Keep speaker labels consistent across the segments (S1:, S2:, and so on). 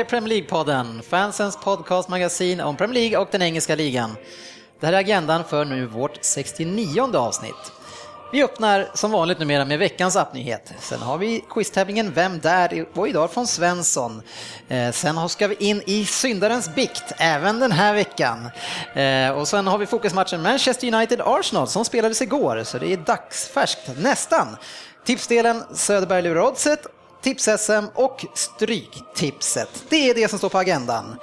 S1: Är Premier League-podden, fansens podcastmagasin om Premier League och den engelska ligan. Det här är agendan för nu vårt 69 avsnitt. Vi öppnar som vanligt numera med veckans appnyhet. Sen har vi quiztävlingen Vem där? och idag från Svensson. Eh, sen ska vi in i syndarens bikt även den här veckan. Eh, och sen har vi fokusmatchen Manchester United-Arsenal som spelades igår, så det är dagsfärskt nästan. Tipsdelen Söderberg lurar oddset Tips-SM och Stryktipset. Det är det som står på agendan.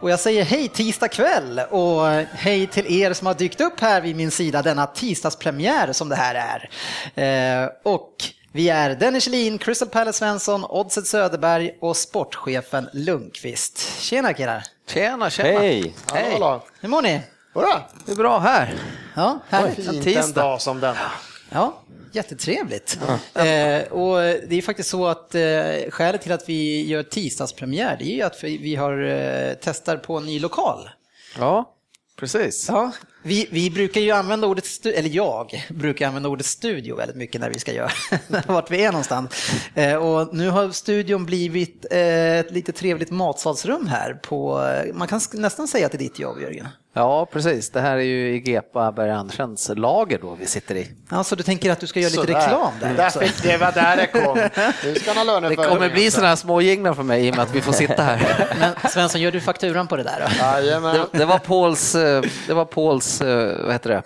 S1: Och jag säger hej tisdag kväll och hej till er som har dykt upp här vid min sida denna tisdagspremiär som det här är. Eh, och vi är Dennis Kjellin, Crystal Palace Svensson, Oddset Söderberg och sportchefen Lundqvist. Tjena killar!
S2: Tjena, tjena!
S3: Hej!
S1: Hej!
S4: Hallå.
S1: Hur mår ni?
S4: Jodå,
S2: Det är bra här.
S1: Ja, härligt.
S4: fint en
S2: tisdag.
S4: dag som denna.
S1: Ja, jättetrevligt. Eh, och det är faktiskt så att eh, skälet till att vi gör tisdagspremiär det är ju att vi, har eh, testar på en ny lokal.
S2: Ja, precis.
S1: Ja, vi, vi brukar ju använda ordet, stu- eller jag brukar använda ordet studio väldigt mycket när vi ska göra, vart vi är någonstans. Eh, och nu har studion blivit eh, ett lite trevligt matsalsrum här på, eh, man kan nästan säga att det är ditt jobb Jörgen.
S2: Ja, precis. Det här är ju i Gepa Berg Andersens lager då vi sitter i.
S1: Alltså du tänker att du ska göra lite
S4: Sådär.
S1: reklam där
S4: Där fick det var där det kom. Nu ska ha löner
S2: Det kommer bli sådana här små jinglar för mig i och med att vi får sitta här.
S1: Men Svensson, gör du fakturan på det där då?
S4: Jajamän.
S2: Det, det var Pauls, eh, det var Pauls, eh, vad heter det?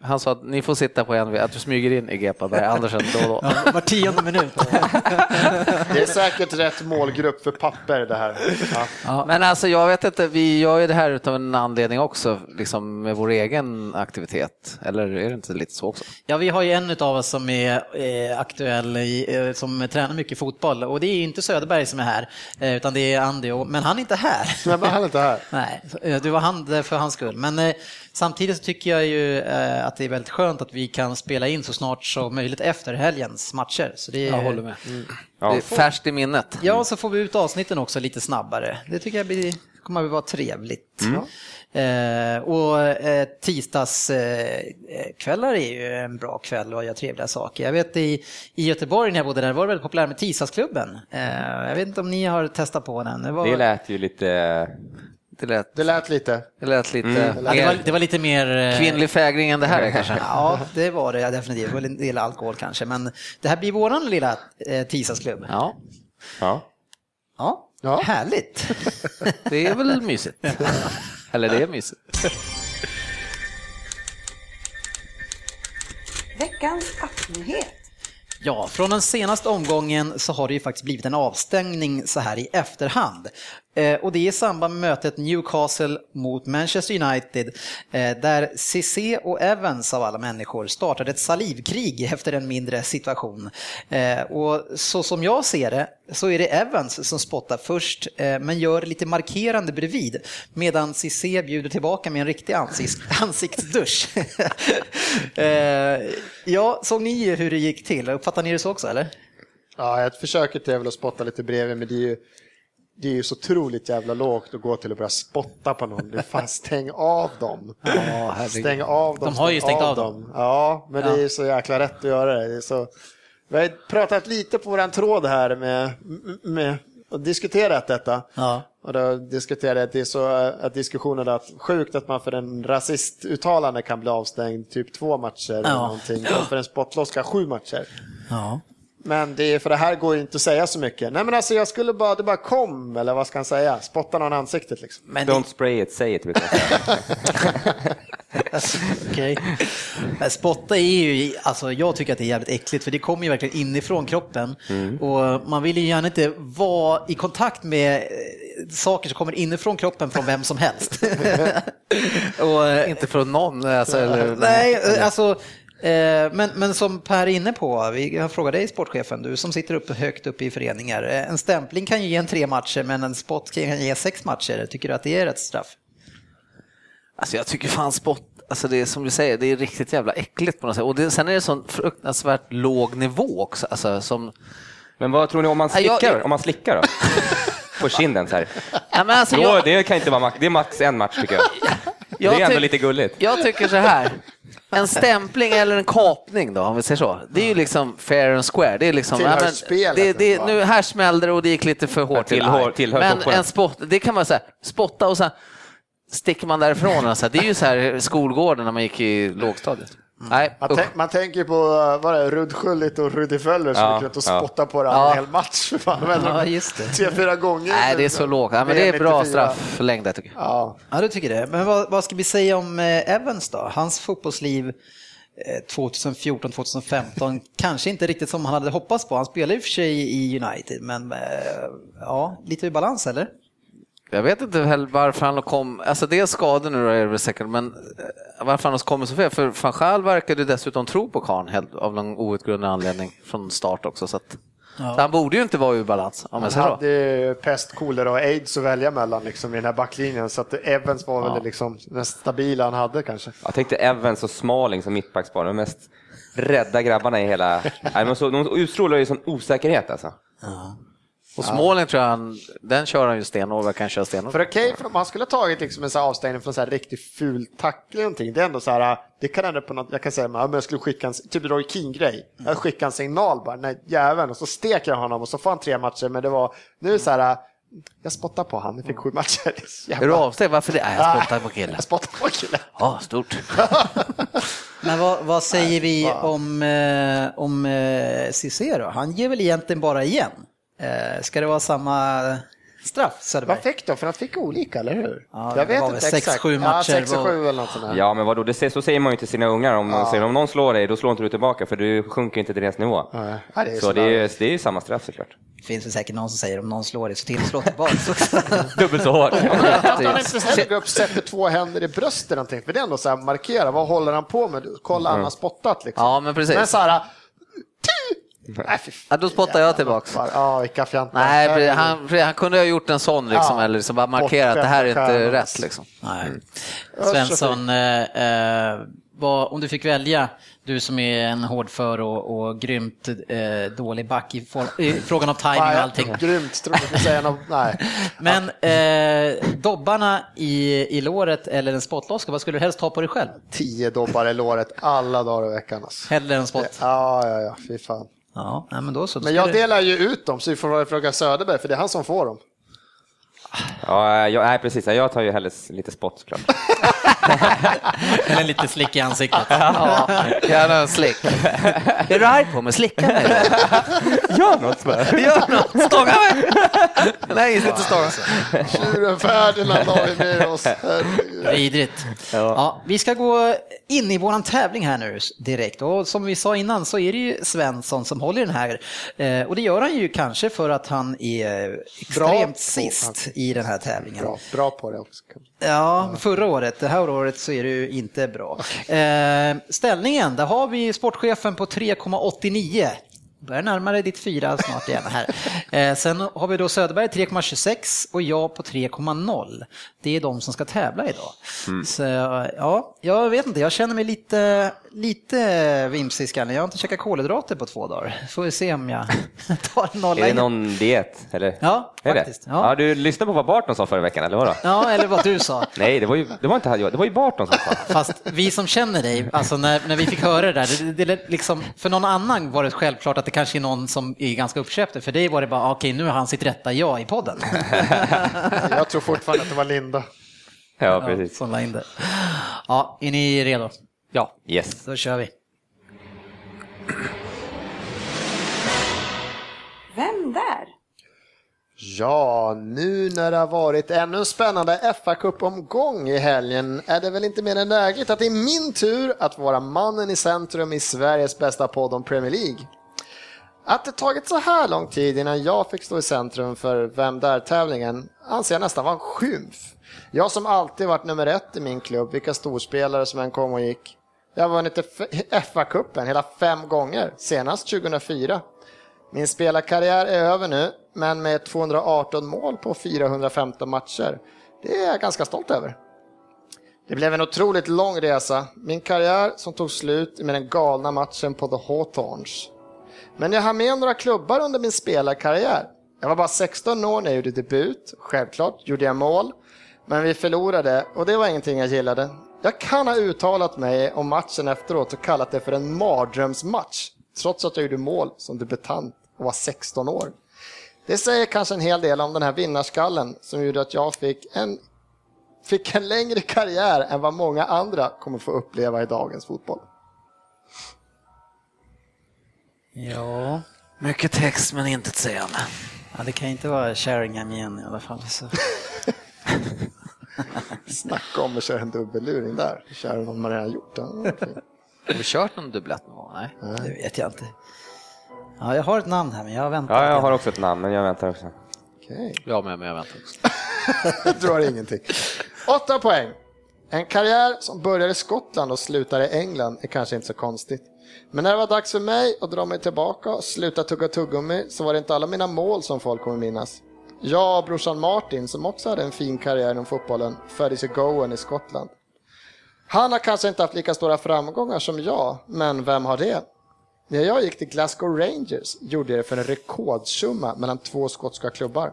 S2: Han sa att ni får sitta på en, att du smyger in i Gepa Berg Andersen då och då.
S1: Ja, var tionde minut.
S4: Det är säkert rätt målgrupp för papper det här. Ja.
S2: Men alltså jag vet inte, vi gör ju det här utav en anledning också, liksom med vår egen aktivitet. Eller är det inte lite så också?
S1: Ja, vi har ju en av oss som är eh, aktuell, eh, som tränar mycket fotboll och det är ju inte Söderberg som är här, eh, utan det är Andy, men han är inte här.
S4: Men han är inte här.
S1: Nej, du var han för hans skull. Men samtidigt så tycker jag ju att det är väldigt skönt att vi kan spela in så snart som möjligt efter helgens matcher. Så det är,
S2: Jag håller med.
S3: Ja.
S2: Det är färskt i minnet.
S1: Ja, så får vi ut avsnitten också lite snabbare. Det tycker jag blir, kommer att vara trevligt. Eh, och eh, tisdagskvällar är ju en bra kväll och gör trevliga saker. Jag vet i, i Göteborg när jag bodde där var det väldigt populärt med tisdagsklubben. Eh, jag vet inte om ni har testat på den. Det var,
S3: Det lät ju lite...
S2: Det lät,
S4: Det lät lite.
S2: det lät lite
S1: ja, det, var,
S2: mer
S1: det var lite mer... eh,
S2: kvinnlig fägring än det här är kanske.
S1: Ja, det var det ja, definitivt. Det var en del alkohol kanske. Men det här blir våran lilla eh, tisdagsklubb.
S2: Ja,
S3: Ja.
S1: Ja,
S4: Ja.
S1: härligt.
S2: det är väl mysigt. Eller det är mysigt.
S5: Veckans appnyhet.
S1: Ja, från den senaste omgången så har det ju faktiskt blivit en avstängning så här i efterhand. Eh, och det är i samband med mötet Newcastle mot Manchester United eh, där CC och Evans av alla människor startade ett salivkrig efter en mindre situation. Eh, och så som jag ser det så är det Evans som spottar först men gör lite markerande bredvid medan CC bjuder tillbaka med en riktig ansikts ansiktsdusch. ja, såg ni hur det gick till? Uppfattar ni det så också eller?
S4: Ja, ett försöket är väl att spotta lite bredvid, men det är ju, det är ju så otroligt jävla lågt att gå till att börja spotta på någon. Du fan stäng av dem. stäng av dem.
S1: De har ju
S4: stäng
S1: stängt av dem.
S4: Ja, men det
S1: Ja.
S4: är ju så jäkla rätt att göra det. det är så... Vi har pratat lite på våran tråd här med, med och diskuterat detta.
S1: Ja.
S4: Och då diskuterade att det är så att diskussionen är att sjukt att man för en rasistuttalande kan bli avstängd typ två matcher eller någonting. Och för en spottloss ska sju matcher.
S1: Ja.
S4: Men det är, för det här går ju inte att säga så mycket. Nej men alltså jag skulle bara, det bara kom, eller vad ska han säga? Spotta någon i ansiktet liksom.
S1: Men det,
S3: Don't spray it, say it. brukar jag säga.
S1: Okej. Men Spotta är ju, alltså jag tycker att det är jävligt äckligt för det kommer ju verkligen inifrån kroppen och man vill ju gärna inte vara i kontakt med eh, saker som kommer inifrån kroppen från vem som helst. och,
S2: Inte från någon. Alltså, eller,
S1: nej, alltså Men, men som Per är inne på, vi jag frågar dig sportchefen, du som sitter uppe, högt uppe i föreningar. Eh, En stämpling kan ju ge en tre matcher men en spot kan ge sex matcher. Tycker du att det är rätt straff?
S6: Alltså jag tycker fan spott, alltså det är som du säger, det är riktigt jävla äckligt på något sätt. Och det, sen är det sån fruktansvärt låg nivå också. Alltså, som,
S3: Men vad tror ni om man
S6: Nej, jag-
S3: slickar, om man slickar då? På kinden så här.
S6: ja, men alltså,
S3: Då,
S6: jag,
S3: det kan inte vara max, det är max en match tycker jag.
S6: jag
S3: det är ändå lite gulligt.
S6: Jag tycker så här. En stämpling eller en kapning då, om vi säger så. Det är ju liksom fair and square. Det är liksom,
S4: Tillhör
S6: ja, men
S4: spelet,
S6: det, det, nu, här smällde det och det gick lite för hårt till.
S3: tillhör- tillhör
S6: Men en spott, det kan man säga, spotta och så här, sticker man därifrån. Och så här. Det är ju så här skolgården när man gick i lågstadiet. Nej,
S4: Man, tänk, man tänker på uh, vad är det, Rudd Schullit och Rudi Völler som
S3: Ja,
S4: gick runt och
S3: ja.
S4: spottade på det
S6: Ja.
S4: en hel match. För fan.
S1: Ja, just det.
S4: Tre, fyra gånger.
S6: Nej, det är så lågt. Ja, men det är bra
S4: 94.
S6: strafflängd där tycker jag.
S4: Ja.
S1: Ja, du tycker det. Men vad, vad ska vi säga om eh, Evans då? Hans fotbollsliv eh, 2014-2015, kanske inte riktigt som han hade hoppats på. Han spelar i och för sig i United, men eh, ja, lite ur balans eller?
S6: Jag vet inte heller varför han kom, alltså det är skador nu då är det väl säkert, men eh, varför han har kommit så fel. För van Gaal verkade dessutom tro på Kahn helt- av någon outgrundlig anledning från start också. Så, att, så han borde ju inte vara ur balans om
S4: Han hade pest, kolera och aids att välja mellan liksom, i den här backlinjen. Så att Evans var väl
S6: Ja.
S4: det liksom, mest stabila han hade kanske.
S3: Jag tänkte Evans och Smalling som mittbackspar, de mest rädda grabbarna i hela... Nej, de, så, de utstrålar ju sån osäkerhet alltså.
S6: Och Småling tror jag han, den kör han ju stenhårt, vad kan köra stenhårt?
S4: För okej, för om han skulle ha tagit liksom en sån här avstängning från en sån här riktigt ful tackling någonting, det är ändå så här, det kan ändå på något, jag kan säga, men jag skulle skicka en, typ Roy Keane-grej, jag skickar en signal bara, nej jäveln, och så steker jag honom och så får han tre matcher, men det var, nu är det så här, jag spottar på han, jag fick sju matcher. Det är så jävla-
S6: Är du avsteg? Varför det? Nej, jag spottar på killen.
S4: Jag spottar på killen.
S6: Ja, stort.
S1: Men vad, vad säger vi om, eh, om eh, då? Han ger väl egentligen bara igen? Eh, ska det vara samma straff, Söderberg?
S4: Vad fick de? För han fick olika, eller hur?
S1: Ja,
S4: jag vet inte
S1: sex,
S4: exakt.
S1: sju
S4: Ja,
S1: matcher
S4: 6
S1: var-
S4: 7 eller något sånt där.
S3: Ja, men vadå, det, säger- så säger man ju till sina ungar. Om, säger, om någon slår dig, då slår inte du tillbaka, för du sjunker inte till deras nivå.
S4: Nej, ja, det är
S3: så
S4: så
S3: det är, det är ju samma straff såklart.
S1: Det finns väl säkert någon som säger om någon slår dig så tillslå tillbaka också.
S3: Dubbelt så hårt.
S4: Att han inte heller går upp och sätter två händer i bröstet eller någonting, för det är ändå så här markera, vad håller han på med? Kolla, han har spottat liksom.
S6: Ja, men precis.
S4: Men så här, nej.
S6: Ja, då spottar jag tillbaks.
S4: Ja, vilka fjantar.
S6: Nej, han, han kunde ha gjort en sån liksom,
S4: Ja.
S6: eller liksom bara markera att det här är inte rätt. Liksom.
S1: Nej.
S4: Usch,
S1: Svensson, eh, eh, vad, om du fick välja, du som är en hårdför och, och grymt eh, dålig back i, for, i frågan om timing och allting.
S4: Grymt, tror jag säga något. Nej.
S1: Men eh, dobbarna i, i låret eller en spottloska, vad skulle du helst ta på dig själv?
S4: Tio dobbar i låret alla dagar i veckan. Alltså.
S1: Hellre en spott?
S4: Ja, ja, ja, fy fan.
S1: Ja, nej, men då så. Då
S4: Men jag delar ju ut dem, så vi får fråga Söderberg, för det är han som får dem.
S3: Ja, jag, nej, precis. Jag tar ju hellre lite spott såklart.
S1: Eller lite slick i ansiktet.
S6: Ja, gärna en slick. Är du arg på mig? Slicka mig.
S3: Gör något bara.
S6: Gör något, stånga mig! Nej, inte stånga.
S4: Tjuren Ferdinand har vi med oss.
S1: Vidrigt. Ja, vi ska gå in i våran tävling här nu direkt. Och som vi sa innan så är det ju Svensson som håller den här. Eh, och det gör han ju kanske för att han är extremt
S4: på-
S1: sist i den här tävlingen.
S4: Bra, bra på det också.
S1: Ja, förra året. Det här året så är det ju inte bra. Eh, ställningen, där har vi sportchefen på 3,89. Börjar närma dig ditt fyra snart igen här. Eh, sen har vi då Söderberg 3,26 och jag på 3,0. Det är de som ska tävla idag. Så ja, jag vet inte, jag känner mig lite, lite vimsig i skallen. Jag har inte käkat kolhydrater på två dagar. Får vi se om jag tar nolla
S3: Är det någon diet? Eller?
S1: Ja,
S3: Är det?
S1: faktiskt. Ja.
S3: Ja. du lyssnade på vad Barton sa förra veckan, eller vadå?
S1: Ja, eller vad du sa.
S3: Nej, det var ju, det var inte jag, det var ju Barton som sa.
S1: Fast vi som känner dig, alltså när, när vi fick höra det där, det, det, liksom, för någon annan var det självklart att det kanske är någon som är ganska uppköpt. För dig var det bara, okej nu har han sitt rätta ja i podden.
S4: Jag tror fortfarande att det var Linda.
S3: Ja,
S1: Ja,
S3: precis.
S1: la in det. Ja, är ni redo? Ja,
S3: Yes.
S1: då kör vi.
S5: Vem där?
S4: Ja, nu när det har varit ännu en spännande fa Cup-omgång i helgen är det väl inte mer än lägligt att det är min tur att vara mannen i centrum i Sveriges bästa podd om Premier League. Att det tagit så här lång tid innan jag fick stå i centrum för Vem där-tävlingen anser jag nästan vara en skymf. Jag som alltid varit nummer ett i min klubb, vilka storspelare som än kom och gick. Jag har vunnit FA-cupen hela fem gånger, senast 2004. Min spelarkarriär är över nu, men med 218 mål på 415 matcher. Det är jag ganska stolt över. Det blev en otroligt lång resa. Min karriär som tog slut med den galna matchen på The Hawthorns. Men jag har med några klubbar under min spelarkarriär. Jag var bara 16 år när jag gjorde debut. Självklart gjorde jag mål. Men vi förlorade och det var ingenting jag gillade. Jag kan ha uttalat mig om matchen efteråt och kallat det för en mardrömsmatch. Trots att jag gjorde mål som debutant och var 16 år. Det säger kanske en hel del om den här vinnarskallen som gjorde att jag fick en, fick en längre karriär än vad många andra kommer få uppleva i dagens fotboll.
S1: Ja,
S2: Mycket text men inte sägande.
S1: ja, det kan inte vara Sheringham igen i alla fall. Så.
S4: Snacka om att köra en dubbelluring där. Köra någon man redan gjort.
S2: Har vi kört någon dubblett någon gång? Nej.
S1: Det vet jag inte. Ja, jag har ett namn här, men jag väntar.
S3: Ja, jag har också ett namn, men jag väntar också.
S4: Okej.
S2: Jag med, men jag väntar också.
S4: Du har ingenting. Åtta poäng. En karriär som börjar i Skottland och slutar i England är kanske inte så konstigt. Men när det var dags för mig att dra mig tillbaka och sluta tugga tuggummi så var det inte alla mina mål som folk kommer minnas. Jag och brorsan Martin, som också hade en fin karriär inom fotbollen, föddes i Gowen i Skottland. Han har kanske inte haft lika stora framgångar som jag, men vem har det? När jag gick till Glasgow Rangers gjorde jag det för en rekordsumma mellan två skotska klubbar.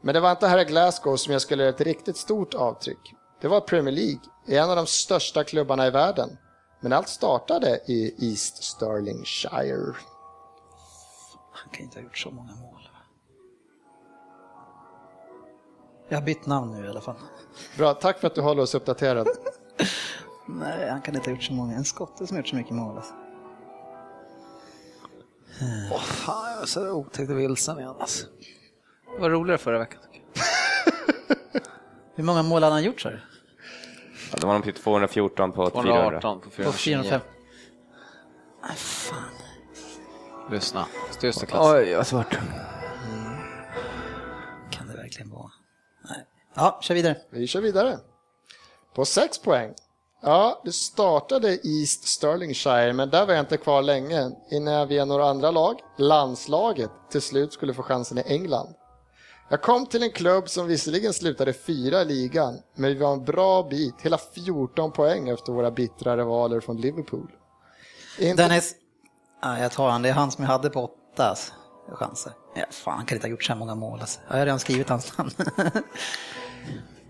S4: Men det var inte här i Glasgow som jag skulle göra ett riktigt stort avtryck. Det var Premier League, i en av de största klubbarna i världen. Men allt startade i East Stirlingshire.
S1: Han kan inte ha gjort så många mål. Jag har bytt namn nu i alla fall.
S4: Bra, tack för att du håller oss uppdaterade.
S1: Nej, han kan inte ha gjort så många. En skotte som har gjort så mycket mål. Alltså.
S2: Åh fan, jag är så otäckt vilsen igen alltså. Det var roligare förra veckan.
S1: Hur många mål har han gjort så här?
S3: Ja, det var nog typ 214 på 400.
S2: 218 på
S1: På
S2: 429.
S1: 405. Nej, fan.
S2: Lyssna, största klass.
S3: Oj, vad svårt.
S1: Kan det verkligen vara? Nej. Ja, kör vidare.
S4: Vi kör vidare. På sex poäng. Ja, det startade i East Stirlingshire, men där var jag inte kvar länge innan jag via några andra lag, landslaget, till slut skulle få chansen i England. Jag kom till en klubb som visserligen slutade fyra i ligan, men vi var en bra bit, hela 14 poäng efter våra bittra rivaler från Liverpool. Inte...
S1: Dennis. Ja, jag tar han. Det är han som jag hade på åtta alltså. chanser. Ja, fan, han kan inte ha gjort så här många mål. Alltså. Jag har redan skrivit hans namn.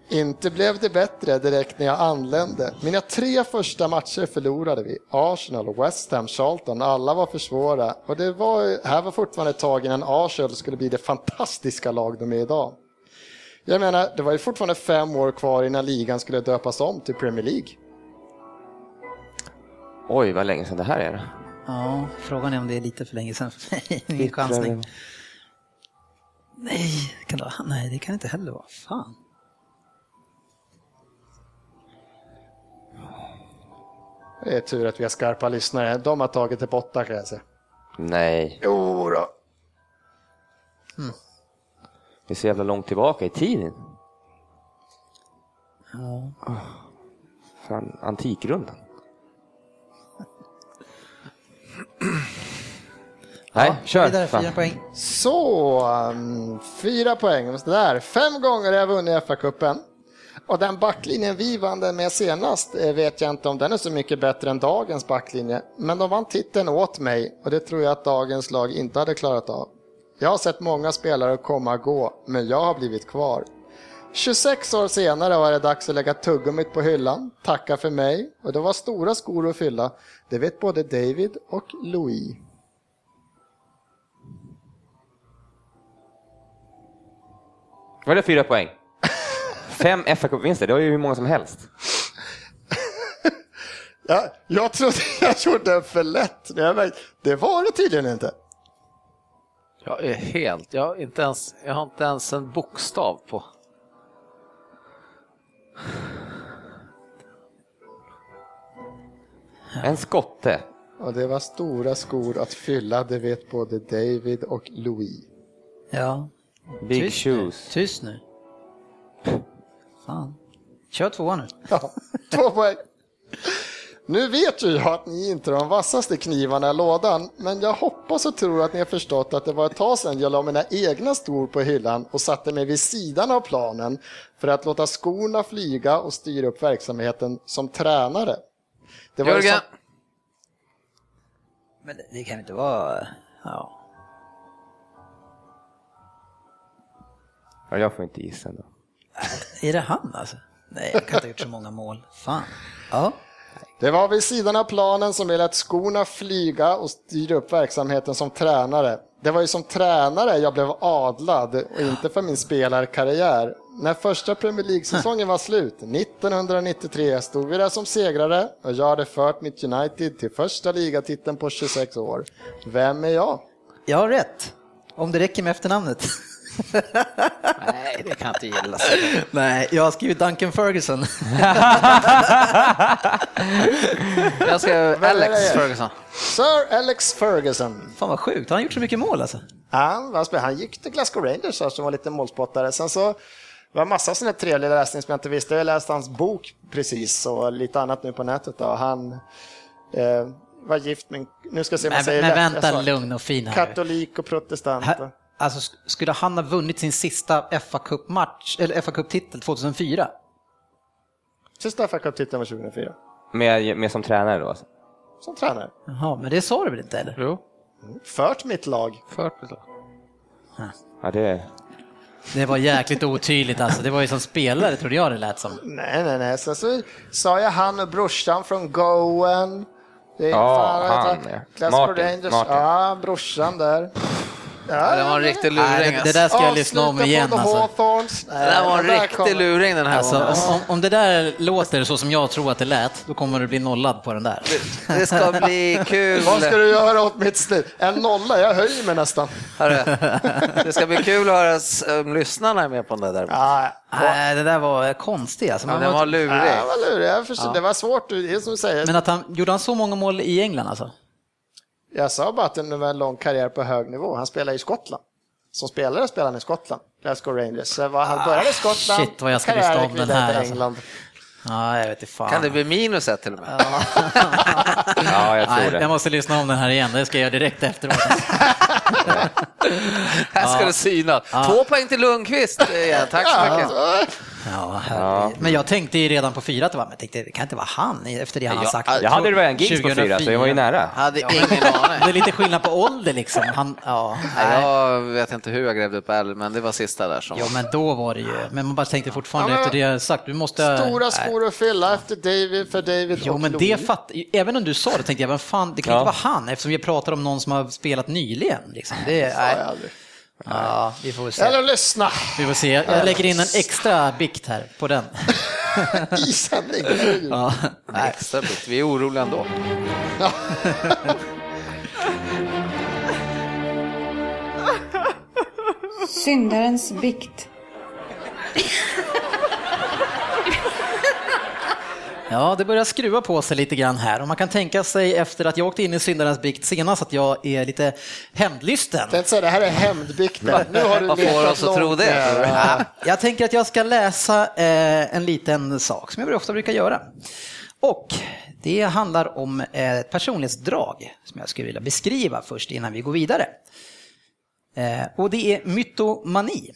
S4: Inte blev det bättre direkt när jag anlände. Mina tre första matcher förlorade vi. Arsenal, West Ham, Charlton, alla var för svåra. Och det var, här var fortfarande ett tag innan Arsenal skulle bli det fantastiska lag de är idag. Jag menar, det var ju fortfarande fem år kvar innan ligan skulle döpas om till Premier League.
S3: Oj, vad länge sedan det här är.
S1: ja, frågan är om det är lite för länge sedan för mig. Ingen chansning. Nej, kan det, vara- nej, det kan inte heller vara. Fan.
S4: Det är tur att vi har skarpa lyssnare. De har tagit det på åtta kan jag säga.
S3: Nej,
S4: Jo då.
S3: det är så jävla långt tillbaka i tiden.
S1: Ja.
S3: Fan, Antikrundan. Nej, kör.
S1: Vidare, fyra poäng.
S4: Så, um, fyra poäng. Så där. Fem gånger har jag vunnit FA-cupen. Och den backlinjen vi vann den med senast eh, vet jag inte om den är så mycket bättre än dagens backlinje. Men de vann titeln åt mig och det tror jag att dagens lag inte hade klarat av. Jag har sett många spelare komma och gå, men jag har blivit kvar. 26 år senare var det dags att lägga tuggummit på hyllan, tacka för mig och det var stora skor att fylla. Det vet både David och Louis.
S3: Var det fyra poäng? Fem fa Cup-vinster, det var ju hur många som helst.
S4: Ja, jag trodde jag gjorde den för lätt, det var det tydligen inte.
S2: Jag är helt, jag har inte ens, jag har inte ens en bokstav på.
S3: En skotte.
S4: Och det var stora skor att fylla, det vet både David och Louis.
S1: Ja.
S3: Big
S1: Tyst nu.
S3: shoes.
S1: Tyst nu. Fan. Kör två nu.
S4: Ja, två poäng. Nu vet ju jag att ni inte är de vassaste knivarna i lådan, men jag hoppas och tror att ni har förstått att det var ett tag sedan jag la mina egna skor på hyllan och satte mig vid sidan av planen för att låta skorna flyga och styra upp verksamheten som tränare. Det var
S2: Jörgen,
S4: som-
S1: Men det- det kan inte vara... Ja.
S3: Ja, jag får inte gissa ändå.
S1: Är det han alltså? Nej, jag kan inte ha gjort så många mål. Fan. Ja.
S4: Det var vid sidan av planen som jag lät skorna flyga och styra upp verksamheten som tränare. Det var ju som tränare jag blev adlad och inte för min spelarkarriär. När första Premier League-säsongen var slut, 1993, stod vi där som segrare och jag hade fört mitt United till första ligatiteln på 26 år. Vem är jag?
S1: Jag har rätt. Om det räcker med efternamnet.
S2: nej, det kan jag inte gilla.
S1: Nej, jag har skrivit Duncan Ferguson.
S2: Jag ska Alex? Ferguson.
S4: Sir Alex Ferguson.
S1: Fan vad sjukt, han har gjort så mycket mål alltså.
S4: Han, han gick till Glasgow Rangers här, som var lite målspottare. Sen så det var massa sådana trevliga läsning som jag inte visste. Jag har läst hans bok precis och lite annat nu på nätet. Då. Han eh, var gift med, nu ska jag se om jag
S1: Men,
S4: säger
S1: men vänta, lugn och fin här.
S4: Katolik och protestant.
S1: Här- Alltså, sk- skulle han ha vunnit sin sista fa Cup-match, eller fa Cup-titel 2004?
S4: Sista fa Cup-titeln var 2004.
S3: Med, med som tränare då? Alltså.
S4: Som tränare.
S1: Jaha, men det sa du väl inte eller?
S2: Jo,
S4: Fört mitt lag.
S2: fört beslag.
S3: Ja, det...
S1: Det var jäkligt otydligt alltså. Det var ju som spelare trodde jag det lät som.
S4: Nej, nej, nej. Sen så sa jag han och brorsan från Goen. Det är
S3: Ja, han, Martin,
S4: Rangers.
S3: Martin.
S4: Ja, brorsan där.
S2: Ja, det var en riktig
S1: Nej,
S2: luring.
S1: det, det
S2: alltså.
S1: där ska jag lyssna om igen
S4: på The
S1: alltså.
S4: Hawthorns.
S2: Det där var en
S4: där
S2: riktig
S4: kommer-
S2: luring den här
S1: Alltså,
S2: gången.
S1: om, om, om det där låter så som jag tror att det lät, då kommer du bli nollad på den där.
S2: Det ska bli kul.
S4: Vad ska du göra åt mitt snitt? En nolla, jag höjer mig nästan.
S2: Hörru, det ska bli kul att höra s- om lyssnarna är med på det där.
S1: Nej, det där var konstigt alltså.
S2: Ja, den
S1: var-
S2: var lurig.
S4: ja, vad lurig. Jag förstår, Det var svårt, det är som du säger.
S1: Men att han, gjorde han så många mål i England alltså?
S4: Jag sa bara att det var en lång karriär på hög nivå. Han spelar i Skottland. Som spelare spelar han i Skottland, Glasgow Rangers. Så var han började i Skottland,
S1: shit, vad jag ska om
S4: gick
S1: den
S4: vidare
S1: här,
S4: till
S1: alltså.
S4: England.
S1: Ja, jag vet inte fan.
S2: Kan det bli minus ett till och med?
S3: Ja, jag tror
S1: Nej,
S3: det.
S1: jag måste lyssna om den här igen, det ska jag göra direkt efteråt.
S2: Här ska det synas. Två poäng till Lundqvist. Ja, tack så mycket.
S1: Ja. Men jag tänkte ju redan på fyra att det var, men jag tänkte det kan inte vara han efter det han har
S2: Ja,
S1: sagt.
S3: Jag hade redan gigs på fyra, så jag var ju nära.
S2: Hade ingen
S1: Det
S2: aning.
S1: är lite skillnad på ålder liksom. Han, ja,
S2: Nej, Jag vet inte hur jag grävde upp Al, men det var sista där som...
S1: ja, men då var det ju. Men man bara tänkte fortfarande
S4: Ja, men-
S1: efter det jag har sagt, du måste...
S4: Stora skor att fylla efter David, för David
S1: Jo,
S4: och
S1: men
S4: Louis.
S1: det fatt, även om du sa det tänkte jag, men fan, det kan
S3: Ja.
S1: inte vara han eftersom vi pratar om någon som har spelat nyligen. Liksom. Det, är- Ja, vi får se.
S4: Eller lyssna
S1: Vi får se. Jag lägger in en extra bikt här på den.
S4: i sändning.
S1: Ja.
S2: Extra bit. Vi är oroliga ändå.
S5: Syndarens bikt.
S1: Ja, det börjar skruva på sig lite grann här och man kan tänka sig efter att jag åkte in i syndarens bikt senast att jag är lite hämndlysten.
S4: Jag säga, det här är hämndbikten. Nu har du
S2: Vad får oss att tro
S4: långt
S2: det?
S1: Ja, Jag tänker att jag ska läsa eh, en liten sak som jag ofta brukar göra. Och det handlar om eh, ett personlighetsdrag som jag skulle vilja beskriva först innan vi går vidare. Eh, och det är mytomani.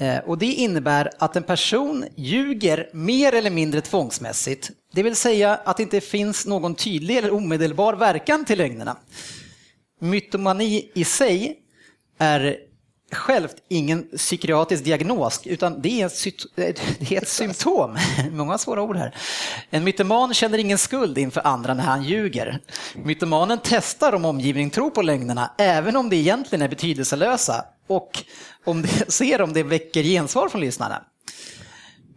S1: Eh, och det innebär att en person ljuger mer eller mindre tvångsmässigt. Det vill säga att det inte finns någon tydlig eller omedelbar verkan till lögnerna. Mytomani i sig är självt ingen psykiatrisk diagnos, utan det är, ett, det är ett symptom. Många svåra ord här. En mytoman känner ingen skuld inför andra när han ljuger. Mytomanen testar om omgivningen tror på lögnerna, även om det egentligen är betydelselösa, och om det, ser om det väcker gensvar från lyssnarna.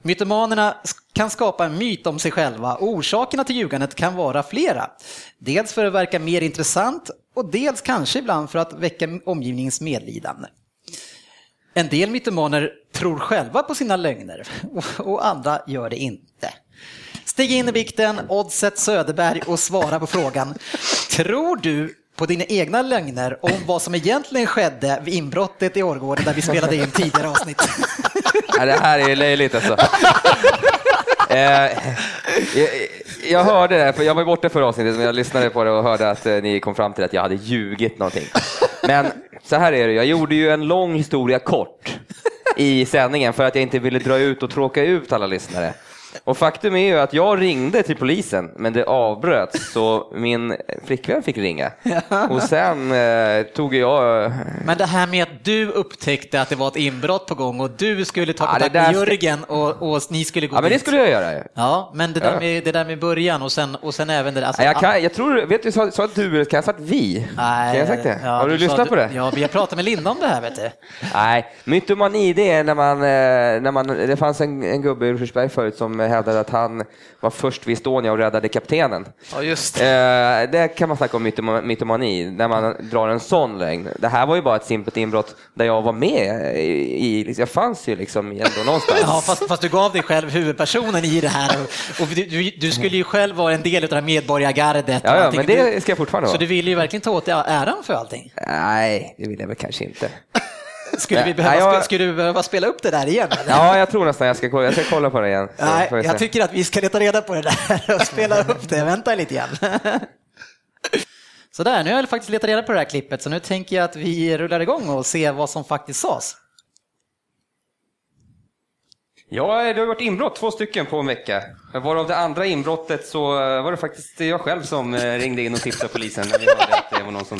S1: Mytomanerna kan skapa en myt om sig själva och orsakerna till ljugandet kan vara flera. Dels för att verka mer intressant och dels kanske ibland för att väcka omgivningens medlidande. En del mytomaner tror själva på sina lögner och- andra gör det inte. Stig in i bikten, Oddset Söderberg och svara på frågan. Tror du på dina egna lögner om vad som egentligen skedde vid inbrottet i Årgården där vi spelade in tidigare avsnitt?
S3: Det här är löjligt alltså. Eh, jag, hörde det, för jag var borta förra avsnittet, men jag lyssnade på det och hörde att eh, ni kom fram till att jag hade ljugit någonting. Men så här är det, jag gjorde ju en lång historia kort i sändningen för att jag inte ville dra ut och tråka ut alla lyssnare. Och faktum är ju att jag ringde till polisen, men det avbröts så min flickvän fick ringa. Och sen eh, tog jag...
S1: Men det här med att du upptäckte att det var ett inbrott på gång och du skulle ta
S3: Ja,
S1: kontakt
S3: det
S1: med Jörgen och, och ni skulle gå
S3: Ja, men det
S1: dit.
S3: skulle jag göra.
S1: Ja, men det där,
S3: Ja.
S1: med, det där med början och sen, och sen även det där... Alltså,
S3: Ja, Jag, kan, jag tror, vet du, sa, sa du, kan jag sagt vi?
S1: Nej,
S3: kan jag sagt det?
S1: ja,
S3: Har du,
S1: sa
S3: lyssnat på det?
S1: Ja, vi har pratat med Linda om det här vet du.
S3: Nej, mytomani det är när man, eh, när man det fanns en, en gubbe i Rosersberg förut som hävdade att han var först vid Estonia och räddade kaptenen.
S2: Ja, just
S3: Eh, det kan man snacka om mytoma- mytomani, när man drar en sån lögn. Det här var ju bara ett simpelt inbrott där jag var med i, i jag fanns ju liksom ändå någonstans.
S1: Ja, fast, fast du gav dig själv huvudpersonen i det här och, du, du, du skulle ju själv vara en del av det här medborgargardet.
S3: Ja, ja, men det ska jag fortfarande
S1: Så
S3: vara.
S1: du ville ju verkligen ta åt dig äran för allting.
S3: Nej, det vill jag väl kanske inte.
S1: Skulle, vi behöva,
S3: jag-
S1: spe- skulle du behöva spela upp det där igen? Eller?
S3: Ja, jag tror nästan jag ska kolla, jag ska kolla på det igen.
S1: Nej, jag tycker att vi ska leta reda på det där och spela upp det. Vänta lite grann. Sådär, nu har jag faktiskt letat reda på det här klippet så nu tänker jag att vi rullar igång och ser vad som faktiskt sades.
S7: Ja, det har varit inbrott, två stycken på en vecka. Varav det andra inbrottet så eh, var det faktiskt jag själv som eh, ringde in och tipsade polisen när vi hörde att det var någon som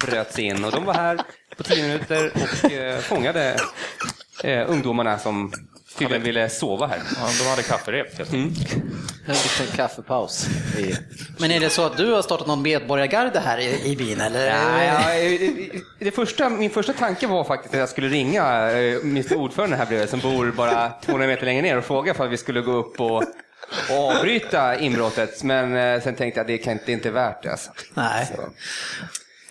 S7: bröt sig in. Och de var här på tio minuter och eh, fångade ungdomarna som tydligen ville sova här.
S8: Ja, de hade kafferep. helt enkelt.
S2: En liten kaffepaus.
S1: Men är det så att du har startat någon medborgargarde här i, i byn eller?
S7: Ja, ja, eh, det första, min första tanke var faktiskt att jag skulle ringa eh, Mr Ordförande här bredvid som bor bara 200 meter längre ner och fråga för att vi skulle gå upp och, och avbryta inbrottet. Men eh, sen tänkte jag att det kan inte, inte är värt det. Alltså.
S1: Nej. Ja,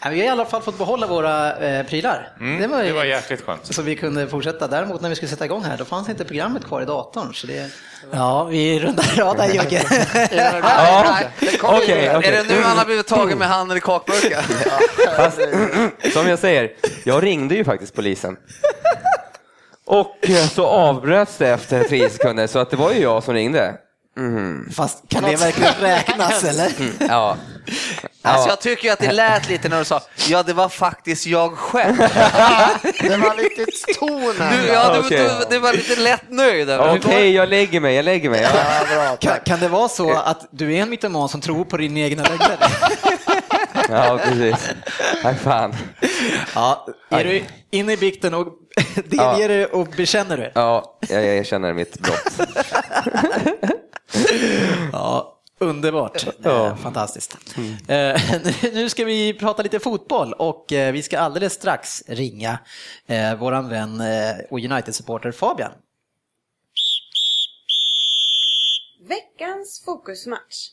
S1: Vi har i alla fall fått behålla våra eh, prylar.
S8: Mm,
S1: var ju-
S8: det var jäkligt skönt.
S1: Så vi kunde fortsätta. Däremot när vi skulle sätta igång här, då fanns inte programmet kvar i datorn. Så det... Ja, vi rundar av där Jörgen.
S3: Ja, okej,
S2: Är det nu han har blivit tagen med handen i kakburken?
S3: Fast, som jag säger, jag ringde ju faktiskt polisen. Och eh, så avbröts det efter tre sekunder, så att det var ju jag som ringde.
S1: Fast kan det verkligen räknas eller?
S3: Ja.
S2: Alltså jag tycker att det lät lite när du sa ja det var faktiskt jag själv.
S4: Det var lite ton
S2: Du, ja, du,
S3: Okej.
S2: du, du var lite lätt nöjd.
S3: Okej, jag lägger mig, jag lägger mig. Ja.
S4: Ja, bra,
S1: Kan,
S4: tack.
S1: kan det vara så att du är en mytoman som tror på dina egna lögner?
S3: Ja, precis. Nej, fan.
S1: Ja, är du inne i bikten och delger du och bekänner du?
S3: Ja, jag, jag erkänner mitt brott.
S1: Ja, underbart. Eh, Fantastiskt. Eh, Nu ska vi prata lite fotboll och eh, vi ska alldeles strax ringa eh, våran vän och United-supporter Fabian.
S5: Veckans fokusmatch.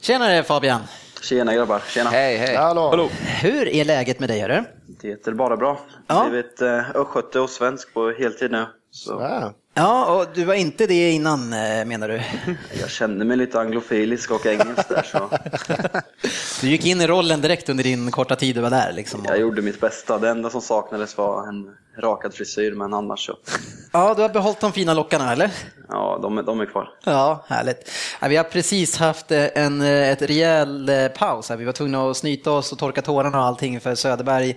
S1: Tjenare Fabian!
S9: Tjena grabbar, tjena.
S2: Hej, hej.
S4: Hallå.
S1: Hur är läget med dig? Hörru?
S9: Det är bara bra.
S1: Ja.
S9: Blivit östgöte och svensk på heltid nu. Så
S4: Ja.
S1: Ja, och du var inte det innan eh, menar du?
S9: jag kände mig lite anglofilisk och engelsk där så
S1: Du gick in i rollen direkt under din korta tid du var där liksom.
S9: jag gjorde mitt bästa. Det enda som saknades var en rakad frisyr men annars så.
S1: Ja, du har behållit de fina lockarna eller?
S9: Ja, de, är- de är kvar.
S1: Ja, härligt. Ja, vi har precis haft eh, en eh, ett rejäl eh, paus. här. Vi var tvungna att snyta oss och torka tårarna och allting för Söderberg.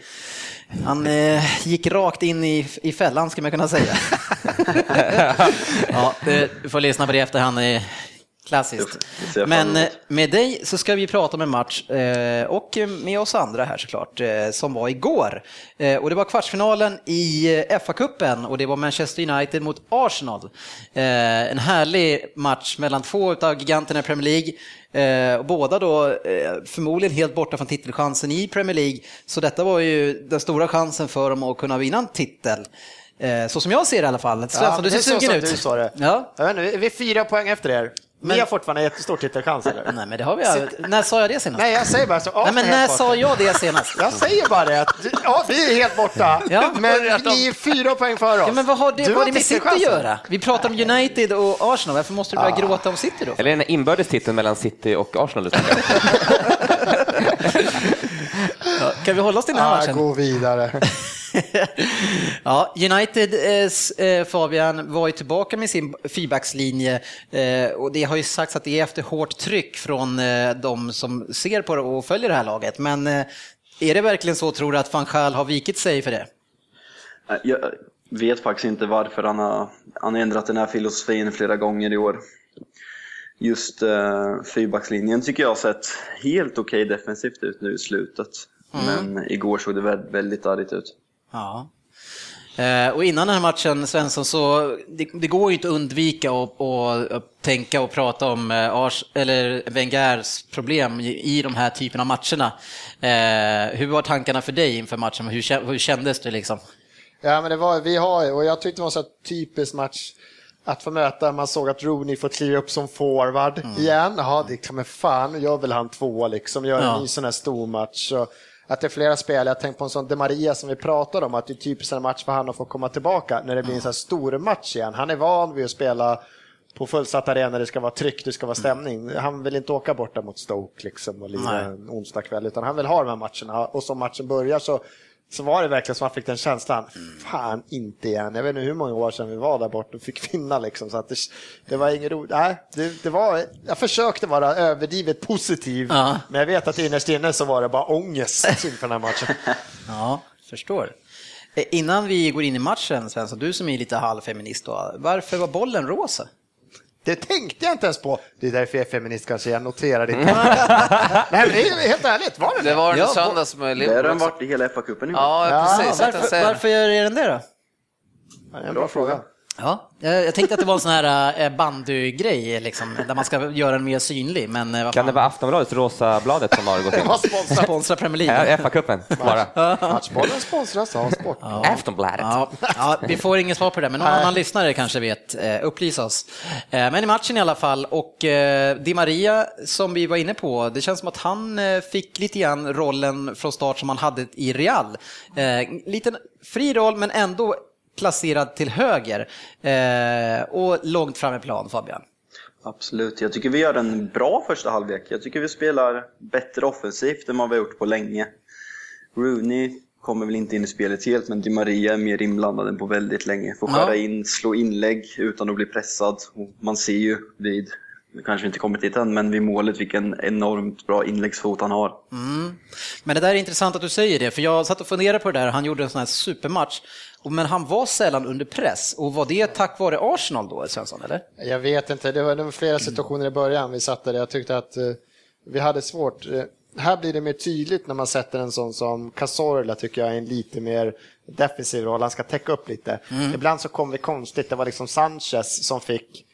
S1: Han eh, gick rakt in i, i fällan, ska man kunna säga. ja, det, du får lyssna på det i efterhand. Klassiskt. Men eh, med dig så ska vi prata om en match eh, och med oss andra här såklart, eh, som var igår. Eh, och det var kvartsfinalen i eh, FA-cupen och det var Manchester United mot Arsenal. Eh, en härlig match mellan två av giganterna i Premier League. Eh, och båda då eh, förmodligen helt borta från titelchansen i Premier League. Så detta var ju den stora chansen för dem att kunna vinna en titel. Eh, så som jag ser det i alla fall. Svensson, du
S4: det
S1: ser sugen ut.
S4: du sa det.
S1: Ja.
S4: Jag vet inte, vi är fyra poäng efter er. Ni
S1: Men-
S4: har fortfarande jättestor titelchans eller?
S1: Nej men det har vi När sa jag det senast?
S4: Nej, jag säger bara så.
S1: Nej men när sa jag det senast?
S4: Jag säger bara det att ja, vi är helt borta,
S1: Ja.
S4: men ni är fyra poäng före oss.
S1: Ja, men vad har det,
S4: Du
S1: vad har det med City att göra? Vi pratar om United och Arsenal, varför måste du börja gråta om City då?
S3: Eller den inbördes titeln mellan City och Arsenal. du tänker.
S1: Kan vi hålla oss till den här
S4: Ja,
S1: matchen?
S4: gå vidare.
S1: ja, United, eh, eh, Fabian, var ju tillbaka med sin fyrbackslinje eh, och det har ju sagts att det är efter hårt tryck från eh, de som ser på det och följer det här laget. Men eh, är det verkligen så, tror du, att van Gaal har vikit sig för det?
S9: Nej, Jag vet faktiskt inte varför han har, han har ändrat den här filosofin flera gånger i år. Just uh, fyrbackslinjen tycker jag har sett helt okej defensivt ut nu i slutet. Men igår såg det väldigt, väldigt argt ut.
S1: Ja. Eh, Och innan den här matchen, Svensson, så det, det går ju inte att undvika att, tänka och prata om eh, Ars, eller Wengers problem i, i de här typerna av matcherna. Eh, hur var tankarna för dig inför matchen? Hur, hur kändes det liksom?
S4: Ja, men det var, vi har och jag tyckte det var en så typisk match att få möta, man såg att Rooney får kliva upp som forward igen. Ja, det man fan, nu gör väl han två liksom, gör en
S1: Ja.
S4: ny sån här stor match. Så att det är flera spel, jag tänkte på en sån De Maria som vi pratade om, att det är typiskt en match för han att få komma tillbaka när det blir en sån här stor match igen. Han är van vid att spela på fullsatt arena, det ska vara tryck, det ska vara stämning. Han vill inte åka borta mot Stoke liksom och lira en onsdag kväll, utan han vill ha de här matcherna. Och som matchen börjar så, så var det verkligen som man fick den känslan, fan inte igen. Jag vet inte hur många år sedan vi var där borta och fick vinna liksom. Så att det, det var inget roligt. Nej, det, det var, jag försökte vara överdrivet positiv,
S1: Ja.
S4: men jag vet att innerst inne så var det bara ångest inför den här matchen.
S1: Ja, förstår. Eh, Innan vi går in i matchen, Svensson, du som är lite halvfeminist då, varför var bollen rosa?
S4: Det tänkte jag inte ens på. Det är därför jag är feminist kanske, jag noterar det inte. Nej, men det är helt ärligt, var det
S2: Det
S4: det?
S2: var en
S1: Ja,
S2: söndags med
S9: Det har
S2: Liverpool
S9: den
S2: också.
S9: varit i hela FA-cupen i år.
S2: Ja,
S4: Ja,
S2: precis. jag
S1: Varför,
S2: säga det.
S1: varför är den det då?
S4: Det är en bra fråga.
S1: Ja, jag jag tänkte att det var en sån här eh, bandygrej, liksom, där man ska göra den mer synlig, men eh, vad
S3: Kan det vara Aftonbladets rosa bladet som har gått in?
S4: Sponsrat.
S1: Sponsra Premier League.
S3: Ja, FA-cupen, bara.
S4: Matchbollen sponsras av Sport.
S3: Aftonbladet.
S1: Ja, ja, vi får ingen svar på det, där, men någon annan lyssnare kanske vet. Eh, Upplys oss. Eh, Men i matchen i alla fall, och eh, Di Maria som vi var inne på, det känns som att han eh, fick lite grann rollen från start som han hade i Real. Eh, Liten fri roll, men ändå placerad till höger eh, och långt fram i plan, Fabian.
S9: Absolut, jag tycker vi gör en bra första halvlek. Jag tycker vi spelar bättre offensivt än vad vi har gjort på länge. Rooney kommer väl inte in i spelet helt, men Di Maria är mer inblandad än på väldigt länge. Får skära in, slå inlägg utan att bli pressad. Och man ser ju vid, nu kanske vi inte kommit dit än, men vid målet vilken enormt bra inläggsfot han har.
S1: Men det där är intressant att du säger det, för jag satt och funderade på det där, han gjorde en sån här supermatch, men han var sällan under press. Och var det tack vare Arsenal då, Svensson, eller?
S4: Jag vet inte, det var, det var flera situationer i början vi satt där. Jag tyckte att eh, vi hade svårt. Eh, här blir det mer tydligt när man sätter en sån som Cazorla tycker jag är en lite mer defensiv roll. Han ska täcka upp lite. Ibland så kom vi konstigt. Det var liksom Sanchez som fick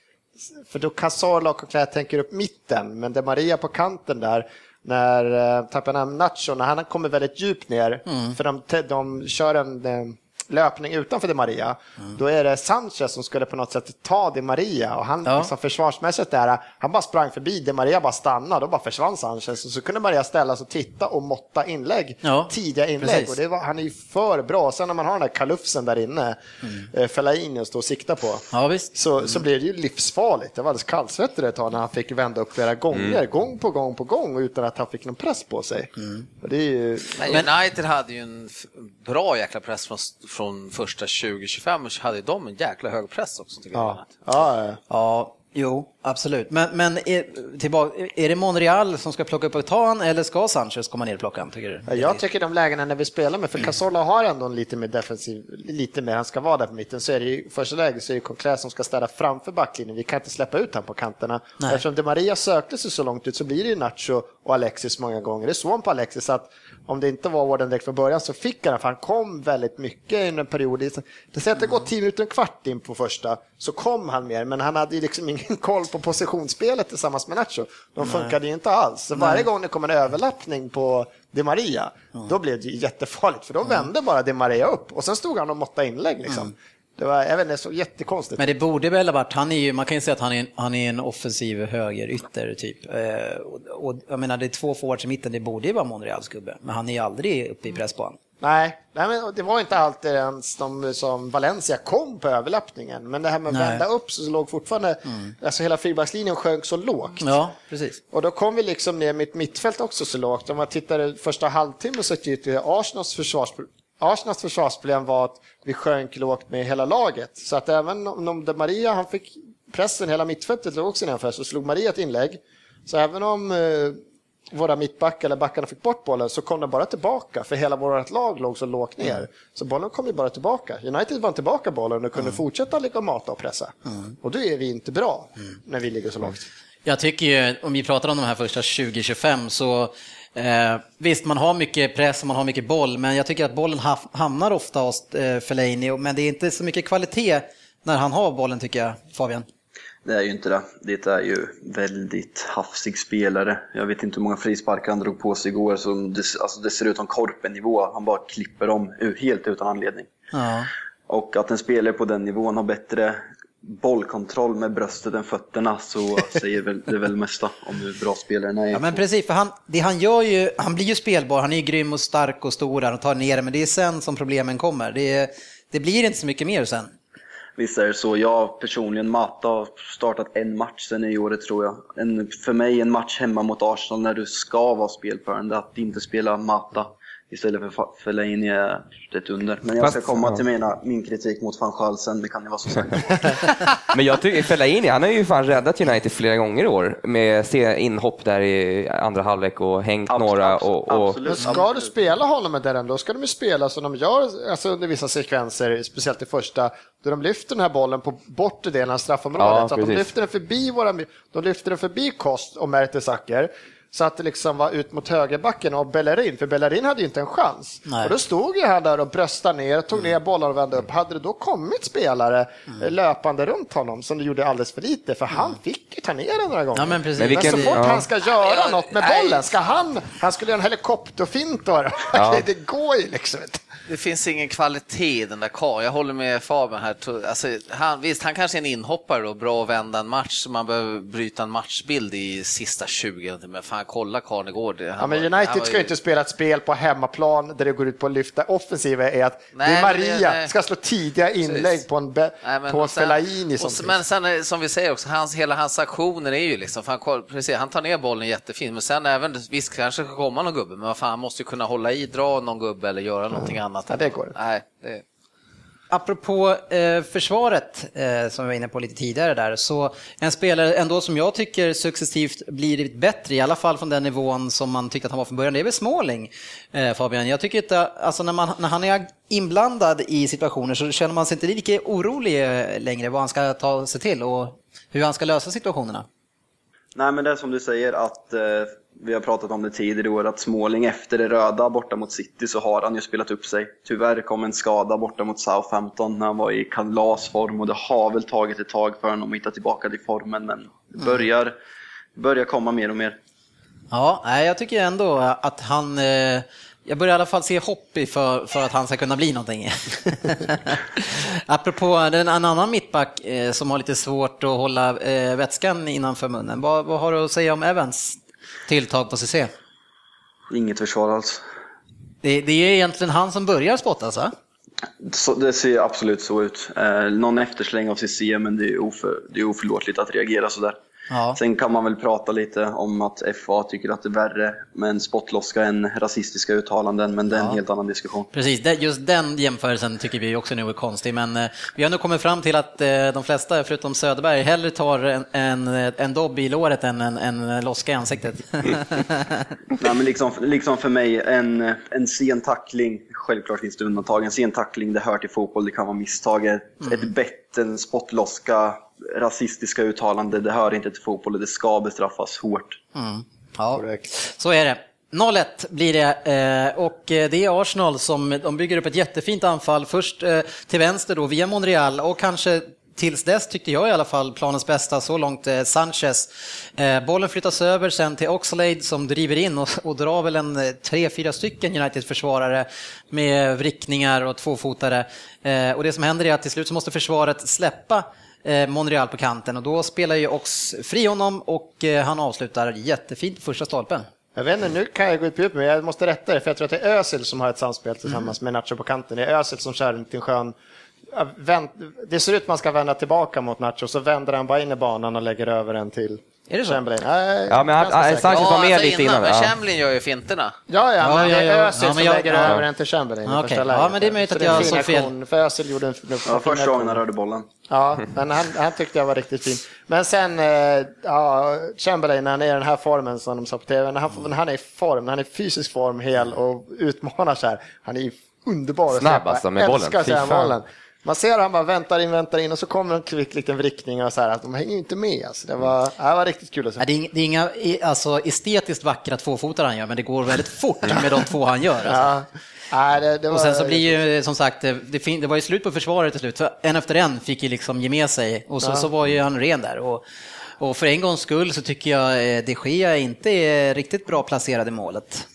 S4: för då Cazorla och Coquelin tänker upp mitten, men det Maria på kanten där, när Tapanam Nacho, när han kommer väldigt djupt ner, för de, de kör en eh, löpning utanför Di Maria, då är det Sanchez som skulle på något sätt ta Di Maria och han
S1: Ja.
S4: liksom försvarsmässigt där, han bara sprang förbi, Di Maria bara stannade, då bara försvann Sanchez och så kunde Maria ställa sig och titta och måtta inlägg,
S1: Ja,
S4: tidiga inlägg
S1: precis.
S4: och det var, han är ju för bra. Sen när man har den där kalufsen där inne, mm. Fellaini att stå och sikta på,
S1: Ja, visst.
S4: så, så blir det ju livsfarligt. Det var alldeles kallsvettigt ett tag när han fick vända upp flera gånger, gång på gång på gång utan att han fick någon press på sig. Och det är ju...
S2: Men United hade ju en bra jäkla press från, från första 20-25 och hade de en jäkla hög press också tycker jag.
S4: Ja, ja, ja.
S1: Ja, jo, absolut. Men, men är, tillbaka, är det Monreal som ska plocka upp och ta han eller ska Sanchez komma ner och plocka tycker du?
S4: Jag tycker de lägena när vi spelar med, för Cazorla har ändå en lite mer defensiv, lite mer, han ska vara där på mitten, så är det ju första läget så är det Coquelin som ska ställa framför backlinjen. Vi kan inte släppa ut honom på kanterna.
S1: Nej.
S4: Eftersom De Maria sökte sig så långt ut så blir det ju Nacho och Alexis många gånger. Det såg man på Alexis att om det inte var Warden direkt från början så fick han för han kom väldigt mycket i en period. Det säger att det gått 10 minuter, en kvart in på första, så kom han mer, men han hade ju liksom ingen koll på positionsspelet tillsammans med Nacho. De funkade ju inte alls. Så varje gång det kom en överlappning på Di Maria, då blev det jättefarligt, för då vände bara Di Maria upp och sen stod han och måttade inlägg. Liksom. Det var, jag vet inte, så jättekonstigt.
S1: Men det borde väl ha varit, han är ju, man kan ju säga att han är en, han är en offensiv högerytter typ. Eh, och, och jag menar det är två forwards i mitten, det borde ju vara Monreals gubbe. Men han är ju aldrig uppe i pressbanan.
S4: Nej, nej men det var inte alltid ens de som Valencia kom på överlappningen. Men det här med att
S1: Nej.
S4: vända upp så låg fortfarande, alltså hela fyrbackslinjen sjönk så lågt.
S1: Ja, precis.
S4: Och då kom vi liksom ner mitt mittfält också så lågt. Om man tittar första halvtimmen så jag Arsenals försvars Arsenals försvarsproblem var att vi sjönk lågt med hela laget. Så att även om Maria han fick pressen, hela mittfältet låg också nedanför, så slog Maria ett inlägg. Så även om eh, våra mittbackar eller backarna fick bort bollen så kom den bara tillbaka för hela vårt lag låg så lågt ner. Så bollen kom ju bara tillbaka. United vann tillbaka bollen och kunde fortsätta ligga och mata och pressa. Och då är vi inte bra när vi ligger så lågt.
S1: Jag tycker ju, om vi pratar om de här första 20-25 så eh, visst, man har mycket press och man har mycket boll, men jag tycker att bollen haf- hamnar ofta hos eh, Fellaini, men det är inte så mycket kvalitet när han har bollen tycker jag, Fabian.
S9: Det är ju inte det. Det är ju väldigt hafsig spelare. Jag vet inte hur många frisparkar han drog på sig igår. Som det, alltså det ser ut som korpennivå. Han bara klipper dem helt utan anledning.
S1: Ja.
S9: Och att en spelare på den nivån har bättre bollkontroll med bröstet än fötterna så säger väl, det väl mesta om hur bra spelaren är.
S1: Ja, men precis, för han, det han gör ju, han blir ju spelbar, han är ju grym och stark och stor, han tar ner men det är sen som problemen kommer. Det, det blir inte så mycket mer sen.
S9: Visst är det så. Jag personligen, Mata, har startat en match sen i året tror jag. En, för mig en match hemma mot Arsenal när du ska vara spelförande, att inte spela Mata istället för Fa- Fellaini är ett under. Men jag ska
S3: Fast-
S9: komma
S3: ja.
S9: till mina, min kritik mot van Gaal sen, det kan ni vara så säkra på.
S3: Men jag tycker Fellaini, han har ju fan räddat United flera gånger i år med se inhopp där i andra halvlek och hängt
S9: Absolut,
S3: några. Och, och,
S9: absolut.
S4: Men ska du spela honom med den, då ska de ju spela som de gör alltså under vissa sekvenser, speciellt i första, då de lyfter den här bollen på bortre delen av straffområdet.
S3: Ja,
S4: så att de
S3: precis.
S4: lyfter den förbi våra, de lyfter den förbi Kost och Mertesacker. Så att det liksom var ut mot högerbacken och Bellerin, för Bellerin hade ju inte en chans.
S1: Nej.
S4: Och då stod ju han där och bröstade ner, tog ner bollar och vände upp. Hade det då kommit spelare eh, löpande runt honom, som det gjorde alldeles för lite, för han fick ju ta ner den några gånger.
S1: Ja, men precis.
S3: Men vilken-
S4: Men så fort
S3: ja.
S4: han ska göra
S1: Ja,
S4: något med bollen, ska han, han skulle göra en helikopterfint då.
S3: Ja.
S4: Det går ju liksom inte.
S6: Det finns ingen kvalitet i den där karln. Jag håller med Fabian här. Alltså, han, visst, han kanske är en inhoppare då, bra att vända en match, så man behöver bryta en matchbild i sista 20. Men fan, kolla karln igår. Det, han
S4: Ja, men United
S6: var
S4: ska ju inte spela ett spel på hemmaplan där det går ut på att lyfta offensiva är att
S6: Nej,
S4: det är
S6: det-
S4: Maria
S6: nej.
S4: ska slå tidiga inlägg
S6: Precis.
S4: på en, be,
S6: Nej, men
S4: på en
S6: och sen-
S4: Fellaini som
S6: och Men sen är- som vi säger också, hans, hela hans aktioner är ju liksom, fan, precis, han tar ner bollen jättefint, men sen även, visst kanske komma någon gubbe, men vad fan, han måste ju kunna hålla i, dra någon gubbe eller göra någonting annat.
S4: Ja, det går.
S6: Nej, det,
S1: Apropå eh, försvaret, eh, som vi var inne på lite tidigare där, så en spelare ändå som jag tycker successivt blivit bättre, i alla fall från den nivån som man tyckte att han var från början, det är väl Småling, eh, Fabian. Jag tycker inte, alltså när, man, när han är inblandad i situationer så känner man sig inte lika orolig eh, längre vad han ska ta sig till och hur han ska lösa situationerna.
S9: Nej men det är som du säger att eh, vi har pratat om det tidigare i år att Småling efter det röda borta mot City så har han ju spelat upp sig. Tyvärr kom en skada borta mot Southampton när han var i kalasform och det har väl tagit ett tag för honom att hitta tillbaka till formen men det börjar, börjar komma mer och mer.
S1: Ja, jag tycker ändå att han... Eh, jag börjar i alla fall se hopp i för, för att han ska kunna bli någonting. Apropå den, en annan mittback eh, som har lite svårt att hålla eh, vätskan innanför munnen. Vad, vad har du att säga om Evans tilltag på CC?
S9: Inget försvar alls.
S1: Det, det är egentligen han som börjar spottas, va?
S9: Så, det ser absolut så ut. Eh, någon eftersläng av CC men det är, oför, det är oförlåtligt att reagera sådär.
S1: Ja.
S9: Sen kan man väl prata lite om att FA tycker att det är värre med en spottloska än rasistiska uttalanden, men det är en
S1: Ja.
S9: helt annan diskussion.
S1: Precis, just den jämförelsen tycker vi också nu är konstig, men eh, vi har nu kommit fram till att eh, de flesta, förutom Söderberg, hellre tar en, en, en dobb i låret än en, en loska i ansiktet.
S9: Nej, men liksom, liksom för mig, en, en sen tackling, självklart finns det undantag, en sen tackling det hör till fotboll, det kan vara misstag. Ett, ett bett, en spottloska, rasistiska uttalande, det hör inte till fotboll och det ska bestraffas hårt.
S1: Ja, så är det. 0-1 blir det eh, och eh, det är Arsenal som de bygger upp ett jättefint anfall. Först eh, till vänster då via Monreal och kanske tills dess tyckte jag i alla fall planens bästa så långt Sanchez. Bollen flyttas över sen till Oxlade som driver in och, och drar väl en tre, fyra stycken United-försvarare med vrickningar och tvåfotare. Och det som händer är att till slut så måste försvaret släppa Monreal på kanten och då spelar ju Ox fri honom och eh, han avslutar jättefint första stolpen.
S4: Jag vet inte, nu kan jag gå ut på djupet, men jag måste rätta det, för jag tror att det är Özil som har ett samspel tillsammans med Nacho på kanten. Det är Özil som kör en till skön... Det ser ut att man ska vända tillbaka mot Nacho, så vänder han bara in i banan och lägger över en till
S1: Är det så?
S4: Chamberlain. Nej,
S3: Ja, men han-. Sanchez var med
S6: alltså
S3: lite innan,
S6: Men
S3: ja.
S6: Chamberlain gör ju finterna.
S4: Ja, ja,
S1: Ja,
S4: men
S1: ja,
S4: det
S1: ja.
S4: är Özil
S1: Ja,
S4: som
S1: jag-
S4: lägger
S1: ja.
S4: över den till Chamberlain i
S1: Okej.
S4: första
S1: Ja,
S4: läget.
S1: men det är möjligt att jag
S4: fin
S1: såg fel.
S4: För Özil gjorde en, en
S9: Ja,
S4: fin
S9: första gången han rörde bollen.
S4: Ja, men han, han tyckte jag var riktigt fin. Men sen, eh, ja, Chamberlain, när han är i den här formen som de sa på tv, när han, när han är i form, när han är i fysisk form hel och utmanar så här, han är ju underbar att
S3: Snabb alltså med bollen.
S4: Älskar se
S3: fan.
S4: bollen. Man ser han bara väntar in, väntar in och så kommer en kvick liten vrickning och så här att de hänger ju inte med. Alltså. Det, var, ja, det var riktigt kul att se.
S1: Ja, det, är, det är inga alltså, estetiskt vackra tvåfotare han gör, men det går väldigt fort med de två han gör. Alltså.
S4: Ja. Nej, det, det var,
S1: Och sen så blir ju som sagt, det, det, fin- det var ju slut på försvaret till slut. För en efter en fick ju liksom ge med sig och så, så var ju han ren där. Och, och för en gångs skull så tycker jag eh, de Gea inte är riktigt bra placerad i målet.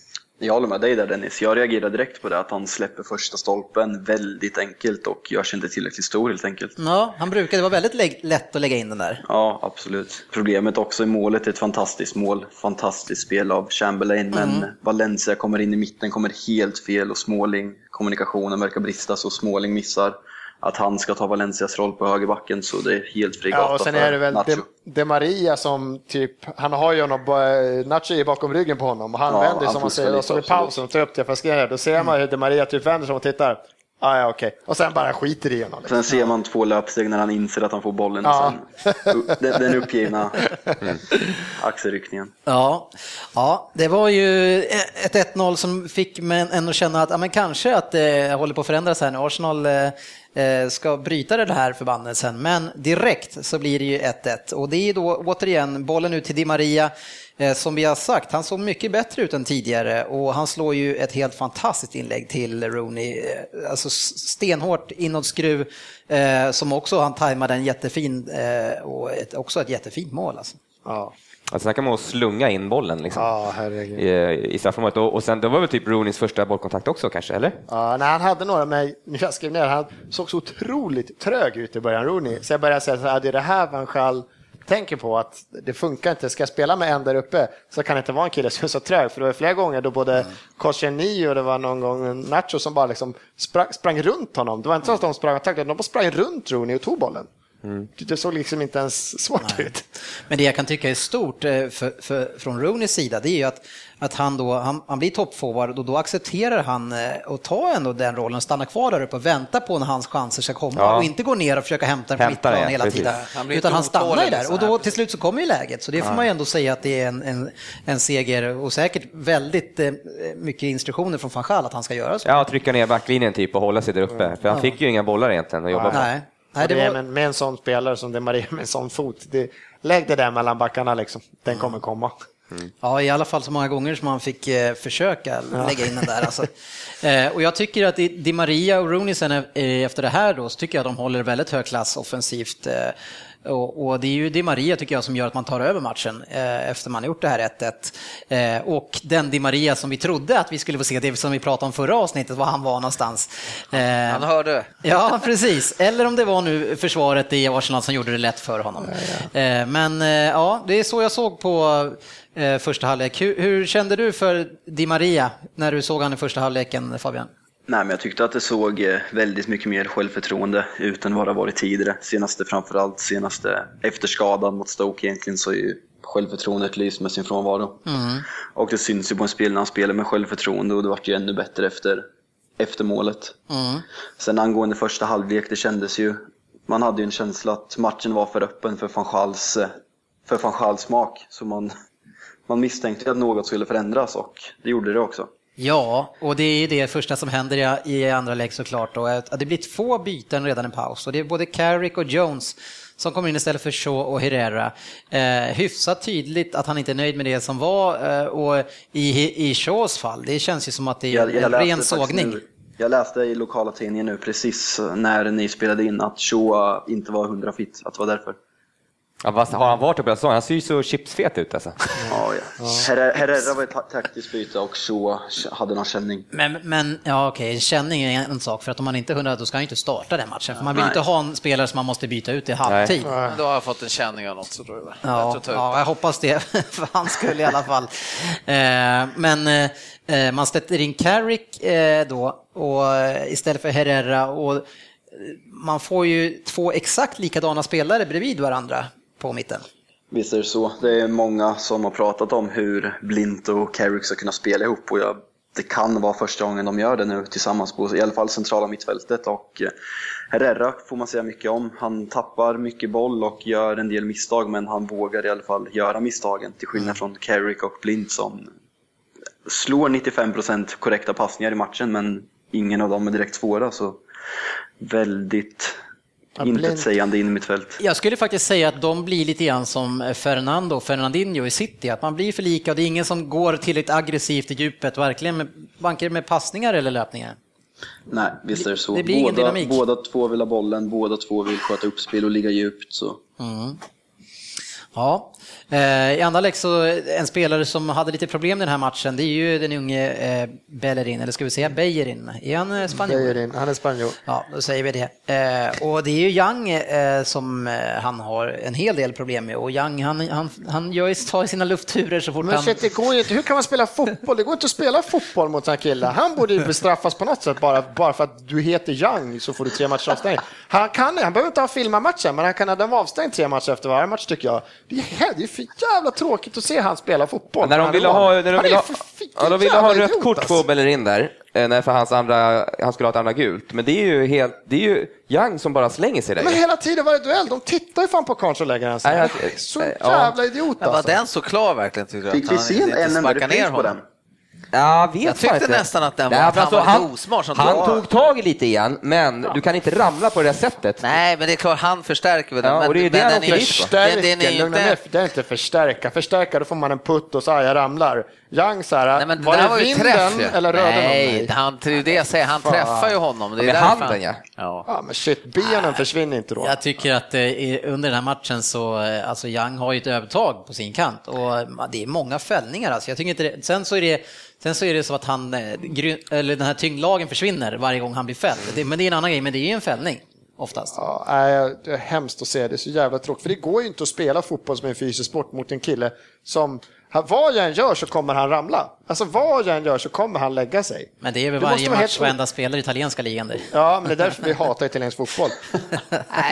S9: Jag håller med dig där Dennis. Jag reagerar direkt på det, att han släpper första stolpen väldigt enkelt och gör sig inte tillräckligt stor helt enkelt.
S1: Ja, han brukade, det var väldigt lä- lätt att lägga in den där.
S9: Ja, absolut. Problemet också i målet är ett fantastiskt mål. Fantastiskt spel av Chamberlain, men Valencia kommer in i mitten, kommer helt fel och Småling, kommunikationen verkar brista så Småling missar att han ska ta Valencias roll på högerbacken så det är helt fri gata
S4: Ja, och sen är det väl
S9: Nacho.
S4: De, De Maria som typ, han har ju honom, Nacho är bakom ryggen på honom och han
S9: Ja,
S4: vänder
S9: han
S4: som man säger, och så i pausen och tar upp det för skrev, då ser man hur De Maria typ vänder sig och tittar. Ah, ja, okej. Och sen bara skiter i honom. Liksom.
S9: Sen ser man två löpsteg när han inser att han får bollen
S4: Ja.
S9: och sen den, den uppgivna axelryckningen.
S1: Ja, ja, det var ju ett 1-0 som fick mig att känna att ja, men kanske att det håller på att förändras här nu. Arsenal eh, Eh, ska bryta det här förbannelsen, men direkt så blir det ju 1-1 och det är då återigen bollen ut till Di Maria. Eh, som vi har sagt, han såg mycket bättre ut än tidigare och han slår ju ett helt fantastiskt inlägg till Rooney. Eh, alltså stenhårt inåtskruv som också han tajmade en jättefin och också ett jättefint mål. Alltså.
S4: Ja,
S3: Alltså, snackar man om att slunga in bollen liksom.
S4: herregud.
S3: i, i straffområdet. Och, och sen, det var väl typ Rooneys första bollkontakt också kanske, eller?
S4: Ja, nej, han hade några, men jag skrev ner, han såg så otroligt trög ut i början, Rooney. Så jag började säga så här, det är det här Van Schall tänker på, att det funkar inte. Ska jag spela med en där uppe så kan det inte vara en kille som är så trög. För det var flera gånger då både Koscielny och det var någon gång Nacho som bara liksom sprang, sprang runt honom. Det var inte så att de sprang attack, de bara sprang runt Rooney och tog bollen. Det såg liksom inte ens svårt ut.
S1: Men det jag kan tycka är stort eh, för, för, från Rooneys sida, det är ju att, att han då, han, han blir toppforward och då accepterar han eh, att ta ändå den rollen, stanna kvar där uppe och vänta på när hans chanser ska komma
S3: Ja.
S1: och inte gå ner och försöka hämta den på mittplan hela
S3: precis.
S1: tiden.
S6: Han
S1: Utan han stannar ju
S6: otålig
S1: där
S6: liksom.
S1: och då
S6: Nej,
S1: till slut så kommer ju läget. Så det får man ju ändå säga att det är en, en, en seger och säkert väldigt eh, mycket instruktioner från van Gaal att han ska göra så.
S3: Ja, trycka ner backlinjen typ och hålla sig där uppe. För han fick ju inga bollar egentligen att jobba på.
S1: Nej. Nej, det var...
S4: med, med en sån spelare som det Maria med en sån fot. Det, lägg det där mellan backarna liksom. Den kommer komma.
S1: Ja, i alla fall så många gånger som man fick eh, försöka lägga in den där. Alltså. Eh, och jag tycker att Di- Di Maria och Rooney sen eh, efter det här då, så tycker jag att de håller väldigt hög klass offensivt. Eh, och, och det är ju Di Maria tycker jag som gör att man tar över matchen eh, efter man har gjort det här 1-1. Eh, och den Di Maria som vi trodde att vi skulle få se, det som vi pratade om förra avsnittet, var han var någonstans. Eh,
S6: Han hörde.
S1: Ja, precis. Eller om det var nu försvaret i Arsenal som gjorde det lätt för honom. Eh, Men eh, ja, det är så jag såg på eh, första halvlek. Hur, hur kände du för Di Maria när du såg han i första halvleken, Fabian?
S9: Nej, men jag tyckte att det såg eh, väldigt mycket mer självförtroende ut än vad det varit tidigare. Senaste, framförallt senaste efter skadan mot Stoke egentligen så är ju självförtroendet lyst med sin frånvaro. Och det syns ju på en spel när han spelar med självförtroende och det vart ju ännu bättre efter, efter målet. Sen angående första halvlek, det kändes ju, man hade ju en känsla att matchen var för öppen för van Schals, eh, för van Schals smak. Så man, man misstänkte att något skulle förändras och det gjorde det också.
S1: Ja, och det är det första som händer i, andra lägg såklart. Då, det blir två byten redan i paus och det är både Carrick och Jones som kommer in istället för Shaw och Herrera. Eh, hyfsat tydligt att han inte är nöjd med det som var eh, och i, i Shaws fall, det känns ju som att det är
S9: Jag, jag
S1: ren sågning.
S9: Nu, jag läste i lokala tidningen nu precis när ni spelade in att Shoa inte var 100 fit, att det var därför.
S3: Ja, fast har han varit uppe hela säsongen? Han ser ju så chipsfet ut alltså.
S9: Ja, ja. Herrera, var ett ta- taktiskt byte och Shoa hade någon känning.
S1: Men, men ja, okej, en känning är en sak, för att om man inte 100 då ska han ju inte starta den matchen. För man vill
S9: Nej.
S1: inte ha en spelare som man måste byta ut i halvtid.
S6: Då har jag fått en känning av något så det väl
S1: Ja,
S6: ut.
S1: ja, jag hoppas det för hans skull i alla fall. Eh, Men eh, man sätter in Carrick eh, då och istället för Herrera och man får ju två exakt likadana spelare bredvid varandra på mitten.
S9: Visst är det så. Det är många som har pratat om hur Blint och Carrick ska kunna spela ihop och jag, det kan vara första gången de gör det nu tillsammans på i alla fall centrala mittfältet och eh, Herrera får man säga mycket om. Han tappar mycket boll och gör en del misstag men han vågar i alla fall göra misstagen till skillnad från Carrick och Blint som slår 95% korrekta passningar i matchen men ingen av dem är direkt svåra så väldigt intetsägande in i mitt fält.
S1: Jag skulle faktiskt säga att de blir lite grann som Fernando och Fernandinho i City, att man blir för lika och det är ingen som går tillräckligt aggressivt i djupet, verkligen med, varken med passningar eller löpningar.
S9: Nej, visst är det så.
S1: Det blir ingen
S9: båda,
S1: dynamik.
S9: båda två vill ha bollen, båda två vill sköta upp spel och ligga djupt. Så.
S1: Ja. Eh, I andra läck så en spelare som hade lite problem den här matchen, det är ju den unge eh, Bellerin, eller ska vi säga Bejerin? Är han eh, spanjor?
S4: Beijerin, han är spanjor.
S1: Ja, då säger vi det. Och det är ju Young som han har en hel del problem med och Young han, han, han gör tar sina luftturer så fort
S4: Men
S1: han...
S4: shit, det går ju inte. Hur kan man spela fotboll? Det går inte att spela fotboll mot den här killen. Han borde ju bestraffas på något sätt bara, bara för att du heter Young så får du tre matchers avstängning. Han, kan, han behöver inte ha filmat matchen, men han kan ha döma avstängd tre matcher efter varje match tycker jag. Det är, det är för jävla tråkigt att se han spela fotboll.
S3: När de ville ha, när de ville ha, ja, de ville ha rött kort
S4: alltså.
S3: på Bellerin där, eh, när för hans andra, han skulle ha ett andra gult. Men det är ju helt, det är ju Young som bara slänger sig där.
S4: Men hela tiden varje duell, de tittar ju fan på karln så lägger han sig. Så
S3: ja.
S4: jävla idiot
S6: Men var
S4: alltså.
S6: den så klar verkligen?
S9: Fick vi se en enda repris på
S6: honom?
S9: den?
S3: Ja, vet
S6: Jag tyckte
S3: inte.
S6: nästan att den var-
S3: Nej,
S6: han
S3: alltså,
S6: var
S3: han,
S6: lite osmart som
S3: Han
S6: tog-
S3: tag i lite igen, men du kan inte ramla på det där sättet.
S6: Nej, men det är klart, han förstärker väl den.
S3: Ja,
S6: men,
S3: och det är
S6: men
S3: det
S6: den är
S4: Förstärka,
S6: den- den är
S4: lugna
S6: inte-
S4: ner. Det är inte förstärka. Förstärka, då får man en putt och så här, jag ramlar. Young så här,
S6: Nej, men
S4: var
S6: det var ju
S4: vinden
S6: träff
S4: eller rörde
S6: Nej,
S4: någon mig?
S6: han, ju det jag säger, han
S4: Fan.
S6: träffar ju honom. Det är
S3: Med
S6: därför
S3: handen,
S6: han-
S3: ja.
S6: ja.
S4: Ja, men shit, benen försvinner inte då.
S1: Jag tycker att eh, under den här matchen så, eh, alltså Young har ju ett övertag på sin kant och eh, det är många fällningar alltså. Jag tycker inte det, sen så är det Sen så är det så att han, eh, eller den här tyngdlagen försvinner varje gång han blir fälld. Det, men det är en annan grej, men det är ju en fällning oftast.
S4: Ja, nej, det är hemskt att se, det är så jävla tråkigt. För det går ju inte att spela fotboll som en fysisk sport mot en kille som, vad jag än gör så kommer han ramla. Alltså vad jag än gör så kommer han lägga sig.
S1: Men det är väl varje match
S4: helt
S1: varenda spelare i italienska ligan det.
S4: Ja, men det är därför vi hatar italiensk fotboll.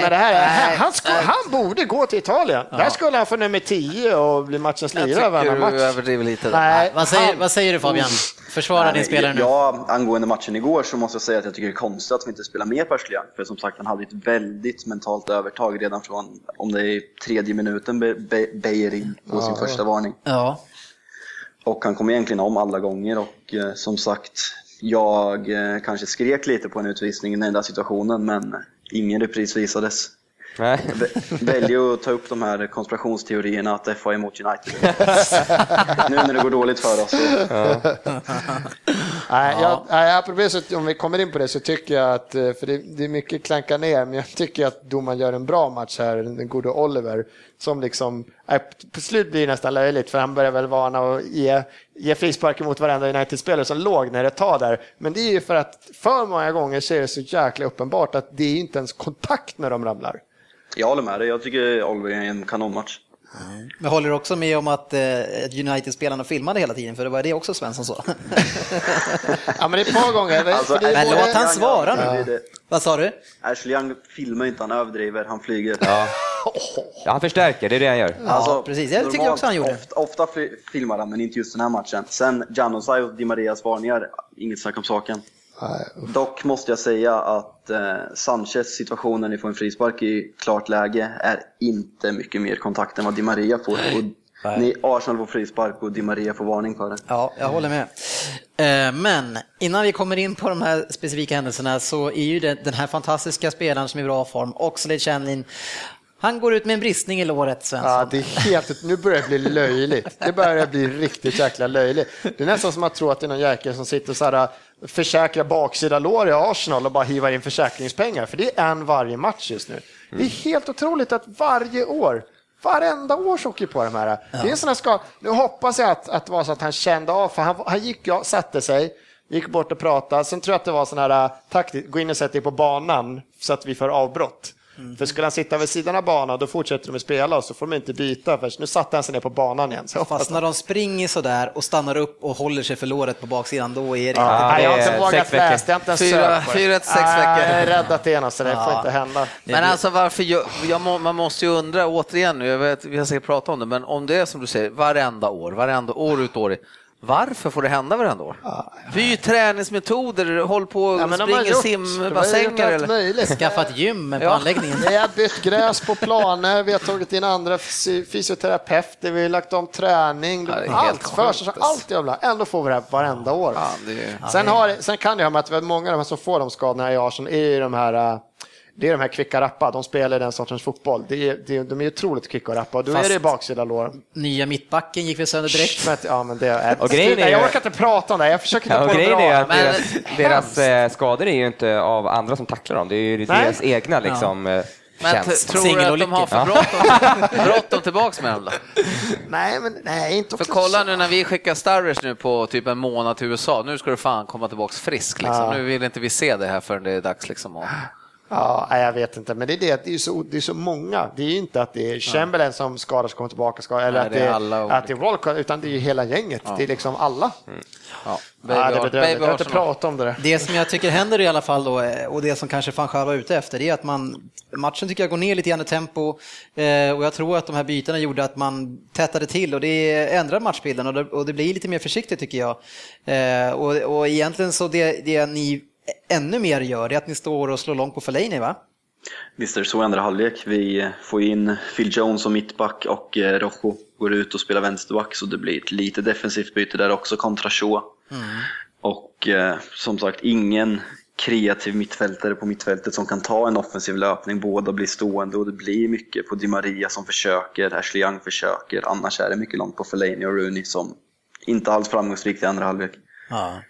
S4: men det här, är- han, ska, han borde gå till Italien. Där skulle han få nummer 10 och bli matchens
S6: Jag
S4: lirare varannan
S6: tycker du
S4: match.
S6: överdriver lite. där.
S4: Nej,
S1: Vad säger,
S4: han-
S1: vad säger du Fabian? Försvara din
S9: Nej,
S1: spelare nu.
S9: Ja, angående matchen igår så måste jag säga att jag tycker det är konstigt att vi inte spelar mer Perslian. För som sagt, han hade ett väldigt mentalt övertag redan från, om det är tredje minuten, Be- Be- Beijerin på sin första varning.
S1: Ja,
S9: och han kom egentligen om alla gånger och eh, som sagt, jag eh, kanske skrek lite på en utvisning i den där situationen men ingen repris visades.
S3: Nej.
S9: Vä- Väljer att ta upp de här konspirationsteorierna att FA är emot United. nu när det går dåligt för oss. Så,
S4: Nej, jag, nej, apropå så, om vi kommer in på det så tycker jag att, eh, för det, det är mycket klanka ner, men jag tycker att domaren gör en bra match här, den gode Oliver, som liksom, på slut blir det nästan löjligt, för han börjar väl vana och ge, ge frisparker mot varenda United-spelare som låg när det tar där. Men det är ju för att för många gånger så är det så jäkla uppenbart att det är inte ens kontakt när de ramlar.
S9: Jag håller med dig, jag tycker Oliver är en kanonmatch.
S1: men håller du också med om att eh, United-spelarna filmade hela tiden? För det var det också Svensson sa.
S4: Ja, men det är ett par gånger.
S9: Alltså,
S4: det
S1: men
S4: både-
S1: låt han svara nu.
S9: överdriver.
S1: vad sa du?
S9: Ashley Young filmar inte, han överdriver, han flyger.
S3: Ja, han förstärker, det är det han gör.
S1: Ja, precis. Jag tycker
S9: normalt,
S1: också han gjorde.
S9: Ofta, ofta filmar han, men inte just den här matchen. Sen Janosaj och Di Marias varningar, inget snack om saken. Dock måste jag säga att eh, Sanchez situation när ni får en frispark i klart läge är inte mycket mer kontakt än vad Di Maria får. Och ni, Arsenal får frispark och Di Maria får varning för det.
S1: Ja, jag håller med. Eh, Men innan vi kommer in på de här specifika händelserna så är ju den här fantastiska spelaren som är i bra form, Oxlade Chamberlain, han går ut med en bristning i låret, Svensson.
S4: Ja, det är helt, nu börjar det bli löjligt. Det börjar bli riktigt jäkla löjligt. Det är nästan som att tro att det är någon jäkel som sitter så här, försäkrar baksida lår i Arsenal och bara hivar in försäkringspengar. För det är en varje match just nu. Det är helt otroligt att varje år, varenda år så åker på de här. Det är en sån här ska, nu hoppas jag att, att det var så att han kände av, för han, han gick, ja, satte sig, gick bort och pratade. Sen tror jag att det var sån här taktik, gå in och sätt dig på banan så att vi får avbrott. För skulle han sitta vid sidan av banan, då fortsätter de spela och så får de inte byta. För nu satte han sig ner på banan igen. Så
S1: Fast när de springer sådär och stannar upp och håller sig för låret på baksidan, då är det
S4: Ja,
S3: det
S4: jag har
S3: är
S4: inte vågat
S3: sex veckor.
S4: läsa, jag har inte ens
S1: Fyra- fyra till sex
S4: Nej,
S1: veckor.
S4: Jag är rädd att det är något, så det får
S1: Ja.
S4: inte hända.
S6: Men alltså varför, jag, jag må, man måste ju undra återigen nu, jag vet, vi har säkert pratat om det, men om det är som du säger, varenda år, varenda år ut och år varför får det hända varenda år? Byt träningsmetoder, håll på och
S4: Ja,
S6: spring i simbassänger eller?
S1: Skaffa ett gym på
S6: Ja.
S1: anläggningen.
S4: Vi har bytt gräs på planer, vi har tagit in andra fys- fysioterapeuter, vi har lagt om träning.
S6: Ja,
S4: allt,
S6: sjukt,
S4: för,
S6: alltså.
S4: allt jävla. Ändå får vi det här varenda år.
S6: Ja, det är-
S4: Sen, har, sen kan det ha med att många av de här som får de skadorna i Arsenal är ju de här äh, det är de här kvicka rappa, de spelar den sortens fotboll. Det är, det är, de är otroligt kvicka att rappa och då
S1: Fast-
S4: är det baksida lår.
S1: Nya mittbacken gick vi sönder direkt.
S4: Men, ja, men det är,
S3: Och grejen är
S4: Nej, jag orkar inte prata om det, jag försöker hitta
S3: Ja, och
S4: på det
S3: grejen
S4: bra.
S3: är att
S6: Men-
S3: deras, deras eh, skador är ju inte av andra som tacklar dem, det är ju
S4: Nej.
S3: deras egna liksom, eh,
S6: Men tror du att de har för bråttom, bråttom tillbaks med dem då?
S4: Nej, men nej, inte
S6: För kolla nu när vi skickar Starwers nu på typ en månad till USA, nu ska du fan komma tillbaks frisk liksom.
S4: Ja.
S6: Nu vill inte vi se det här förrän det är dags liksom. Och...
S4: Ja, jag vet inte, men det är det, det är så, det är så många. Det är ju inte att det är Chamberlain som skadar sig kommer tillbaka, skadar, eller
S6: Nej,
S4: att
S6: det är alla
S4: att det är Walcott, utan det är ju hela gänget. Det är liksom alla.
S6: Ja,
S4: Ja, det är bedrövligt. Jag
S6: baby
S4: vill inte prata om det där.
S1: Det som jag tycker händer i alla fall då, eh, och det som kanske fan själva ute efter, det är att man, matchen tycker jag går ner lite grann i tempo eh, och jag tror att de här bytena gjorde att man tätade till och det ändrar matchbilden och det, och det blir lite mer försiktigt tycker jag. Eh, och, och egentligen så det, det ni ännu mer gör, det är att ni står och slår långt på Fellaini va?
S9: Visst är det så i andra halvlek. Vi får in Phil Jones som mittback och eh, Rojo går ut och spelar vänsterback så det blir ett lite defensivt byte där också kontra Shaw. Och eh, som sagt, ingen kreativ mittfältare på mittfältet som kan ta en offensiv löpning. Båda blir stående och det blir mycket på Di Maria som försöker, Ashley Young försöker. Annars är det mycket långt på Fellaini och Rooney som inte alls framgångsrikt i andra halvlek.
S1: Ja.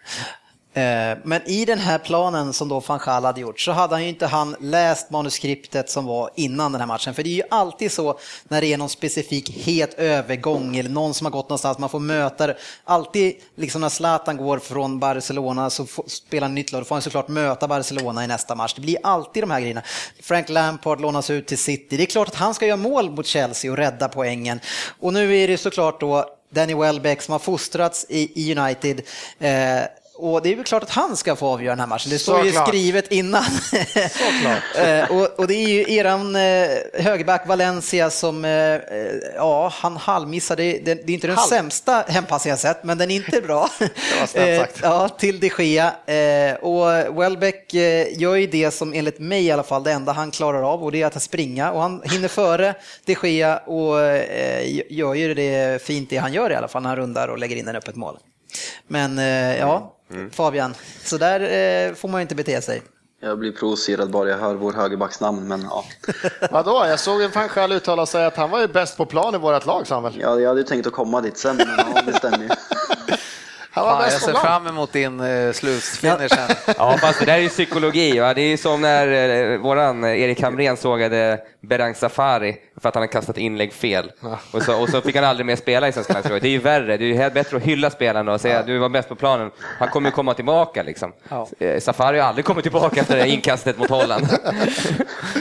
S1: Eh, men i den här planen som då van Gaal hade gjort så hade han ju inte han läst manuskriptet som var innan den här matchen. För det är ju alltid så när det är någon specifik het övergång eller någon som har gått någonstans, man får möta det. Alltid liksom när Zlatan går från Barcelona så får, spelar han nytt lag, då får han såklart möta Barcelona i nästa match. Det blir alltid de här grejerna. Frank Lampard lånas ut till City. Det är klart att han ska göra mål mot Chelsea och rädda poängen. Och nu är det såklart då Danny Welbeck som har fostrats i, i United. Eh, och det är väl klart att han ska få avgöra den här matchen. Det står ju skrivet innan. Eh, och, och det är ju eran eh, högerback Valencia som, eh, eh, ja, han halvmissade. Det, det, är inte den
S4: Halv.
S1: sämsta hempassningen jag sett, men den är inte bra. Eh, ja, till de Gea. Eh, och Welbeck gör ju det som enligt mig i alla fall det enda han klarar av och det är att springa och han hinner före de Gea och gör ju det fint det han gör i alla fall när han rundar och lägger in en öppet mål. Men eh, ja, Fabian, så där eh, får man ju inte bete sig.
S9: Jag blir provocerad bara jag hör vår högerbacks namn, men ja.
S4: Vadå, jag såg en fan själv uttala sig att han var ju bäst på plan i vårt lag, sa han väl?
S9: Jag, hade ju tänkt att komma dit sen, men ja, det stämmer ju.
S4: Han var
S6: Fan, jag
S4: på
S6: ser
S4: plan.
S6: fram emot din uh, slutfinish.
S3: Ja, fast det där är ju psykologi. Va? Det är ju som när eh, våran eh, Erik Hamrén sågade Berang Safari för att han hade kastat inlägg fel. Och så, och så fick han aldrig mer spela i Svenska landslaget. Det är ju värre. Det är ju helt bättre att hylla spelaren och säga att du var bäst på planen. Han kommer ju komma tillbaka liksom. Eh, Safari har aldrig kommit tillbaka efter det här inkastet mot Holland.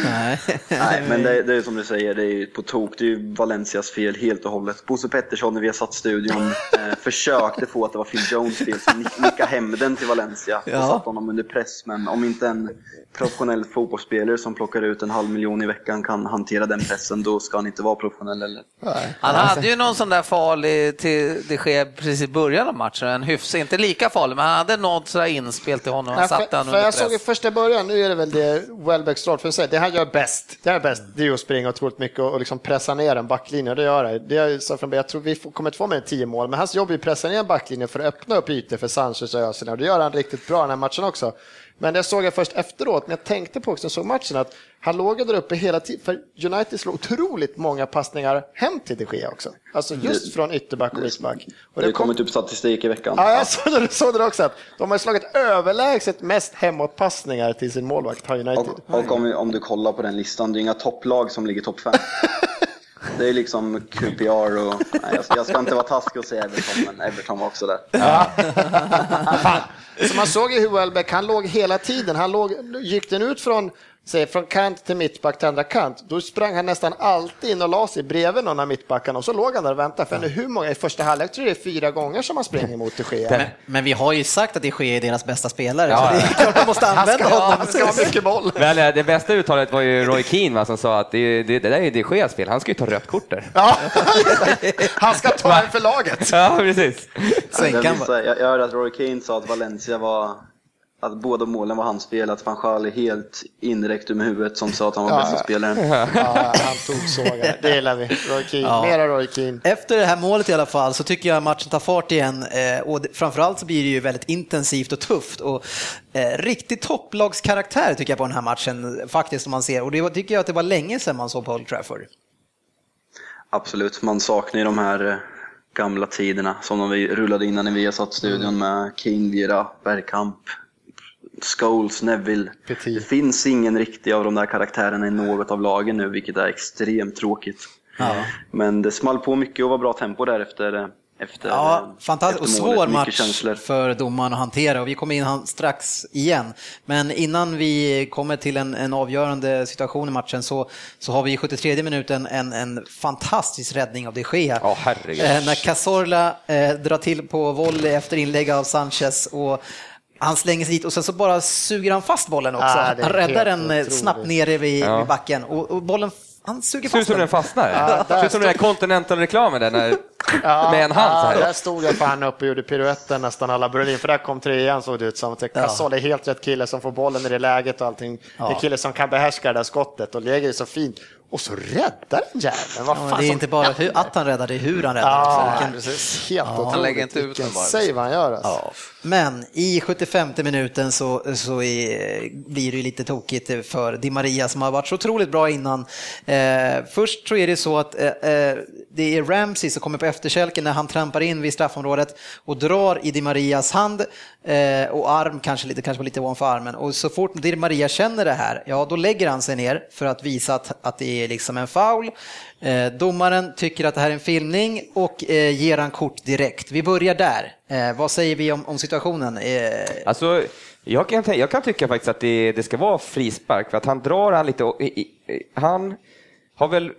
S1: Nej.
S9: Nej, men det, det är som du säger, det är ju på tok. Det är ju Valencias fel helt och hållet. Bosse Pettersson, när vi har satt studion, eh, försökte få att det var Phil Jones fel, så nick- nicka hem den till Valencia och
S1: Ja.
S9: satt honom under press. Men om inte en professionell fotbollsspelare som plockar ut en halv miljon i veckan kan hantera den pressen, då ska han inte vara professionell heller.
S6: Han hade ju någon sån där farlig till det sker precis i början av matchen, en hyfs, inte lika farlig, men han hade något sådär inspel till honom, han
S4: Nej,
S6: satte
S4: för,
S6: han
S4: för
S6: under
S4: jag såg i
S6: press.
S4: första början, nu är det väl det Welbeck står för att säga, det han gör bäst, det gör bäst, det är att springa otroligt mycket och, och liksom pressa ner en backlinje, och det gör det. det är, så från, jag tror vi får, kommer inte få mer än tio mål, men hans jobb är att pressa ner en backlinje för att öppna upp ytor för Sanchez och Özil, och det gör han riktigt bra den här matchen också. Men det såg jag först efteråt, när jag tänkte på också, jag såg matchen, att han låg där uppe hela tiden, för United slog otroligt många passningar hem till de Gea också. Alltså just från ytterback och mittback. Och
S9: Det har
S4: kom-
S9: kommit upp statistik i veckan.
S4: Ja, jag såg det, såg det också. Att de har slagit överlägset mest hemåtpassningar till sin målvakt, har United.
S9: Och, och om, om du kollar på den listan, det är inga topplag som ligger topp fem. Det är liksom QPR och... Nej, jag, ska, jag ska inte vara taskig och säga Everton, men Everton var också där.
S4: Så man såg ju hur Welbeck, han låg hela tiden. Han låg, gick den ut från, säg från kant till mittback till andra kant, då sprang han nästan alltid in och la sig bredvid någon av mittbackarna och så låg han där och väntade. För ja. hur många, i första halvlek tror jag det är fyra gånger som han springer mot de Gea.
S1: Men, men, vi har ju sagt att de Gea är deras bästa spelare, ja, så det är klart man måste använda
S4: han ska,
S1: honom.
S4: Han ska ha mycket boll.
S3: Men eh, det bästa uttalet var ju Roy Keane va, som sa att det, det, det där är de Geas fel, han ska ju ta rött kort där.
S4: Ja, han ska ta en för laget.
S3: Ja, precis.
S9: Jag, jag hörde att Roy Keane sa att Valencia var att båda målen var hans fel, att van Gaal är helt indirekt med huvudet som sa att han var ja, bästa spelaren.
S4: Ja, han tog sågar. Det gillar vi. Roy Keane. Ja. Mera Roy Keane.
S1: Efter det här målet i alla fall så tycker jag matchen tar fart igen eh, och framförallt så blir det ju väldigt intensivt och tufft och eh, riktigt topplagskaraktär tycker jag på den här matchen faktiskt om man ser och det tycker jag att det var länge sedan man såg på Old Trafford.
S9: Absolut, man saknar ju de här eh, gamla tiderna som de rullade innan i Viasat-studion mm. med Keane, Vira, Bergkamp, Scholes, Neville. Petit. Det finns ingen riktig av de där karaktärerna i något av lagen nu, vilket är extremt tråkigt. Ja. Men det small på mycket och var bra tempo där efter, efter
S1: Ja, fantastiskt och svår match känslor. för domaren att hantera och vi kommer in han strax igen. Men innan vi kommer till en, en avgörande situation i matchen så, så har vi i 73 minuten en, en fantastisk räddning av de Gea.
S3: Ja, herregud.
S1: Eh, när Cazorla eh, drar till på volley efter inlägg av Sanchez och han slänger sig dit och sen så bara suger han fast bollen också. Ah, han räddar den eh, otroligt. snabbt nere vid, ja. vid backen och, och, bollen han suger fast
S3: Ser ut som den fastnar. Ja, Ser ut som den där Continental-reklamen där när, ja, med en hand så här.
S4: Ja, där stod jag fan uppe och gjorde piruetten nästan alla Berlin, för där kom trean såg det ut som. Gasol är helt rätt kille som får bollen i det läget och allting. Ja. Det är kille som kan behärska det där skottet och lägger det så fint. Och så räddar den jäveln. Vad
S1: fan det är inte bara hur, att han räddar, det är hur han räddar.
S4: Ja, precis. Helt ja,
S6: Han lägger inte ut den bara.
S4: save han gör alltså. ja.
S1: Men i 75 minuten så, så är, blir det lite tokigt för Di Maria som har varit så otroligt bra innan. Eh, först så är det så att eh, eh, det är Ramsey som kommer på efterkälken när han trampar in vid straffområdet och drar i Di Marias hand eh, och arm, kanske lite, kanske lite ovanför armen. Och så fort Di Maria känner det här, ja då lägger han sig ner för att visa att, att det är liksom en foul. Eh, domaren tycker att det här är en filmning och eh, ger han kort direkt. Vi börjar där. Eh, vad säger vi om, om situationen? Eh,
S3: alltså, jag kan, jag kan tycka faktiskt att det, det ska vara frispark, för att han drar han lite, han har väl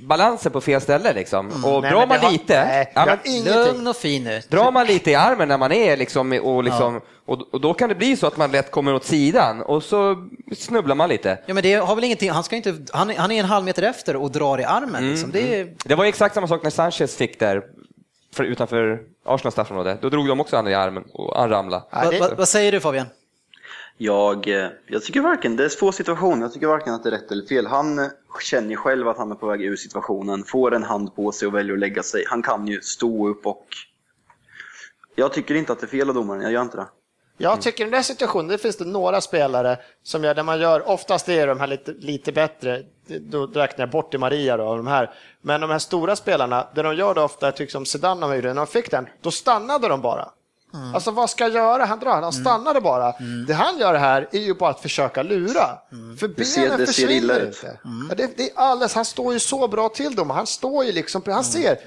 S3: balansen på fel ställe liksom. Mm, och nej, drar man har, lite, nej,
S1: ja, men, lugn och fin nu.
S3: Drar man lite i armen när man är liksom, och, liksom ja. och, och, då kan det bli så att man lätt kommer åt sidan och så snubblar man lite.
S1: Ja men det har väl ingenting, han, ska inte, han, han är en halv meter efter och drar i armen. Mm, liksom. det,
S3: mm. det var exakt samma sak när Sanchez fick där för, utanför Arsenals straffområde. Då drog de också han i armen och han ramlade.
S1: Va, va, vad säger du Fabian?
S9: Jag, eh, jag tycker varken, det är få situationer, jag tycker varken att det är rätt eller fel. Han eh, känner ju själv att han är på väg ur situationen, får en hand på sig och väljer att lägga sig. Han kan ju stå upp och... Jag tycker inte att det är fel av domaren, jag gör inte det.
S4: Jag tycker i den där situationen, det finns det några spelare som gör det man gör, oftast är de här lite, lite bättre, då räknar jag bort i Maria då, de här. Men de här stora spelarna, det de gör det ofta, typ som Zidane gjorde, när de fick den, då stannade de bara. Mm. Alltså vad ska jag göra? Han drar, han mm. stannade bara. Mm. Det han gör här är ju bara att försöka lura. Mm. För benen ser, det försvinner inte. Mm. Ja, det, det, är alldeles, han står ju så bra till dem. Han står ju liksom, han mm. ser,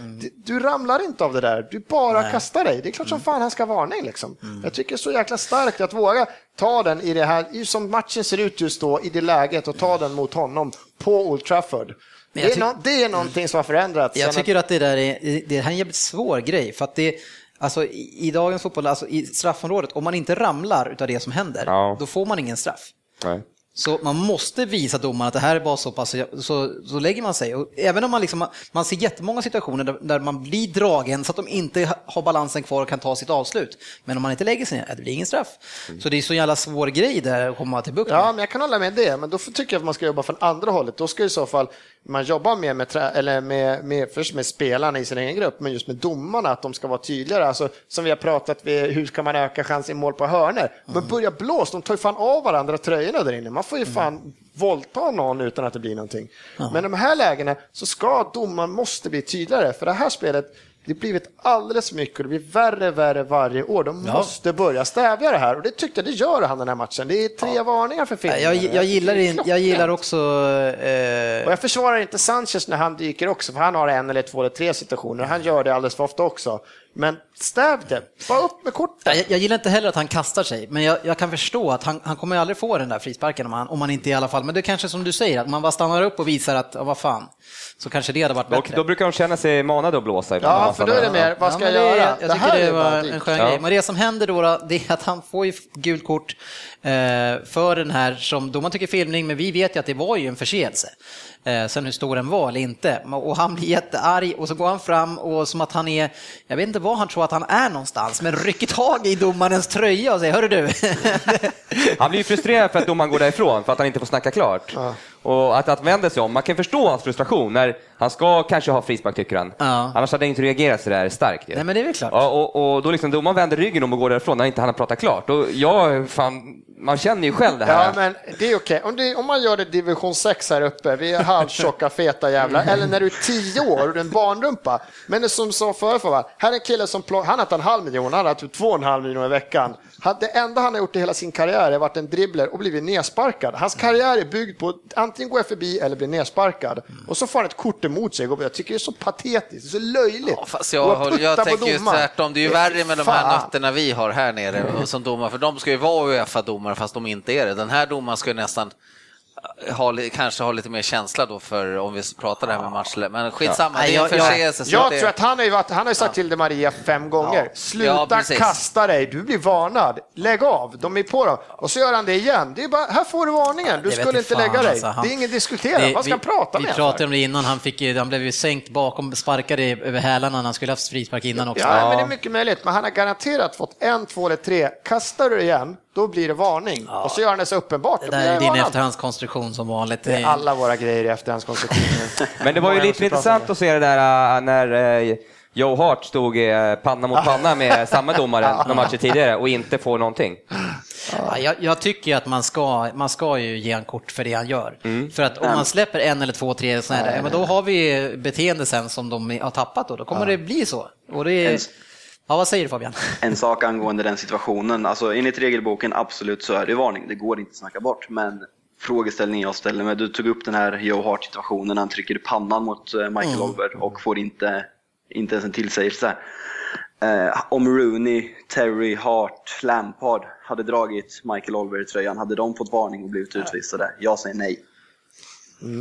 S4: du ramlar inte av det där, du bara Nej. kastar dig. Det är klart som fan han ska varning liksom. Jag tycker det är så jäkla starkt att våga ta den i det här, som matchen ser ut just då, i det läget och ta den mot honom på Old Trafford. Det är, no, det är någonting som har förändrats.
S1: Jag tycker att det där är, det här är en jävligt svår grej, för att det Alltså i, i dagens fotboll, alltså i straffområdet, om man inte ramlar av det som händer, ja. då får man ingen straff. Nej. Så man måste visa domaren att det här är bara så pass, så, så lägger man sig. Och även om man, liksom, man ser jättemånga situationer där, där, man blir dragen så att de inte har balansen kvar och kan ta sitt avslut. Men om man inte lägger sig ner, det blir ingen straff. Mm. Så det är så jävla svår grej där att komma till bukt.
S4: Ja, men jag kan hålla med det, men då tycker jag att man ska jobba från andra hållet. Då ska i så fall man jobbar mer med, eller med, med, först med spelarna i sin egen grupp, men just med domarna, att de ska vara tydligare. Alltså, som vi har pratat hur ska man öka chansen i mål på hörnor? Men mm. börja blåsa, de tar ju fan av varandra tröjorna där inne. Man får ju mm. fan våldta någon utan att det blir någonting. Mm. Men de här lägena så ska domaren måste bli tydligare, för det här spelet det har blivit alldeles mycket och det blir värre och värre varje år. De ja. måste börja stävja det här och det tyckte jag det gör han den här matchen. Det är tre ja. varningar för filmen.
S1: Jag, jag, gillar, in, jag gillar också...
S4: Eh... Och jag försvarar inte Sanchez när han dyker också, för han har en eller två eller tre situationer. Han gör det alldeles för ofta också. Men stäv det, bara upp med korten.
S1: Jag, jag gillar inte heller att han kastar sig, men jag, jag kan förstå att han, han kommer aldrig få den där frisparken om han, om han inte i alla fall, men det är kanske som du säger, att man bara stannar upp och visar att, ja, vad fan, så kanske det hade varit
S3: Då,
S1: bättre.
S3: då brukar de känna sig manade att blåsa.
S4: Ja,
S3: man
S4: för då är det mer, vad ska
S1: Ja,
S4: jag
S1: det,
S4: göra?
S1: Jag
S4: Det
S1: tycker
S4: här
S1: det var en skön
S3: Ja.
S1: grej. Men det som händer då, då, det är att han får ju gult kort eh, för den här som domaren tycker är filmning, men vi vet ju att det var ju en förseelse. Eh, sen hur stor den var eller inte. Och han blir jättearg och så går han fram och som att han är, jag vet inte var han tror att han är någonstans, men rycker tag i domarens tröja och säger, hörru du.
S3: Han blir ju frustrerad för att domaren går därifrån för att han inte får snacka klart. Och att, att vända sig om, man kan förstå hans frustration när han ska kanske ha frispark tycker han.
S1: Ja.
S3: Annars hade han inte reagerat sådär starkt. ju.
S1: Nej men det är väl klart.
S3: Ja, och, och då liksom domaren vänder ryggen om och går därifrån när inte han har pratat klart. Och jag, fan, man känner ju själv det här.
S4: Ja, men det är okej. Om, det- om man gör det division 6 här uppe, vi är halvtjocka, feta jävlar, eller när du är 10 år och du är en barnrumpa. Men det är som sa förut, va? här är en kille som plock, han har en halv miljon, han har typ två och en halv miljon i veckan. Han, det enda han har gjort i hela sin karriär är varit en dribbler och blivit nedsparkad. Hans karriär är byggd på att antingen gå förbi eller bli nedsparkad. Och så får han ett kort emot sig. Jag tycker det är så patetiskt, det är så löjligt.
S6: Ja, fast jag, håller- jag tänker ju tvärtom, det är ju värre med de här
S4: Fan.
S6: nötterna vi har här nere som domare, för de ska ju vara Uefa-domare fast de inte är det. Den här domaren ska ju nästan ha, li- kanske ha lite mer känsla då för om vi pratar det här med matchläge. Men skitsamma,
S1: Nej,
S6: det är en
S1: jag- jag-
S6: förseelse. så
S4: Jag
S6: det-
S4: tror att han har ju, varit, han har ju sagt till dig Maria fem gånger.
S6: Ja.
S4: Sluta
S6: Ja,
S4: kasta dig, du blir varnad. Lägg av, de är på dem. Och så gör han det igen. Det är bara, här får du varningen, du
S1: Det
S4: skulle
S1: inte fan,
S4: lägga dig.
S1: alltså, han-
S4: Det är ingen diskutera,
S1: Det-
S4: vad ska han prata
S1: vi,
S4: med?
S1: Vi pratade om det innan, han, fick, han blev ju sänkt bakom, sparkade över hälarna han skulle haft frispark innan också.
S4: Ja, men det är mycket möjligt. Men han har garanterat fått en, två eller tre. Kastar du det igen, då blir det varning. Och så gör han det så uppenbart.
S1: Det där är din
S4: varnad.
S1: efterhandskonstruktion som vanligt.
S4: Det är alla våra grejer i efterhandskonstruktioner.
S3: Men det var ju lite intressant att se det där äh, när äh, Joe Hart stod äh, panna mot panna med samma domare några matcher tidigare och inte får någonting.
S1: Ja, jag, jag tycker ju att man ska, man ska ju ge en kort för det han gör.
S4: Mm.
S1: För att om man släpper en eller två, tre sådana här, ja, men då har vi beteende sen som de har tappat då. Då kommer det bli så. Och det är... Ja, vad säger du Fabian?
S9: En sak angående den situationen, alltså enligt regelboken absolut så är det varning, det går inte att snacka bort. Men frågeställningen jag ställer mig, du tog upp den här Joe Hart situationen när han trycker pannan mot eh, Michael
S1: Mm.
S9: Oliver och får inte, inte ens en tillsägelse. Eh, om Rooney, Terry, Hart, Lampard hade dragit Michael Oliver i tröjan, hade de fått varning och blivit utvisade? Jag säger nej.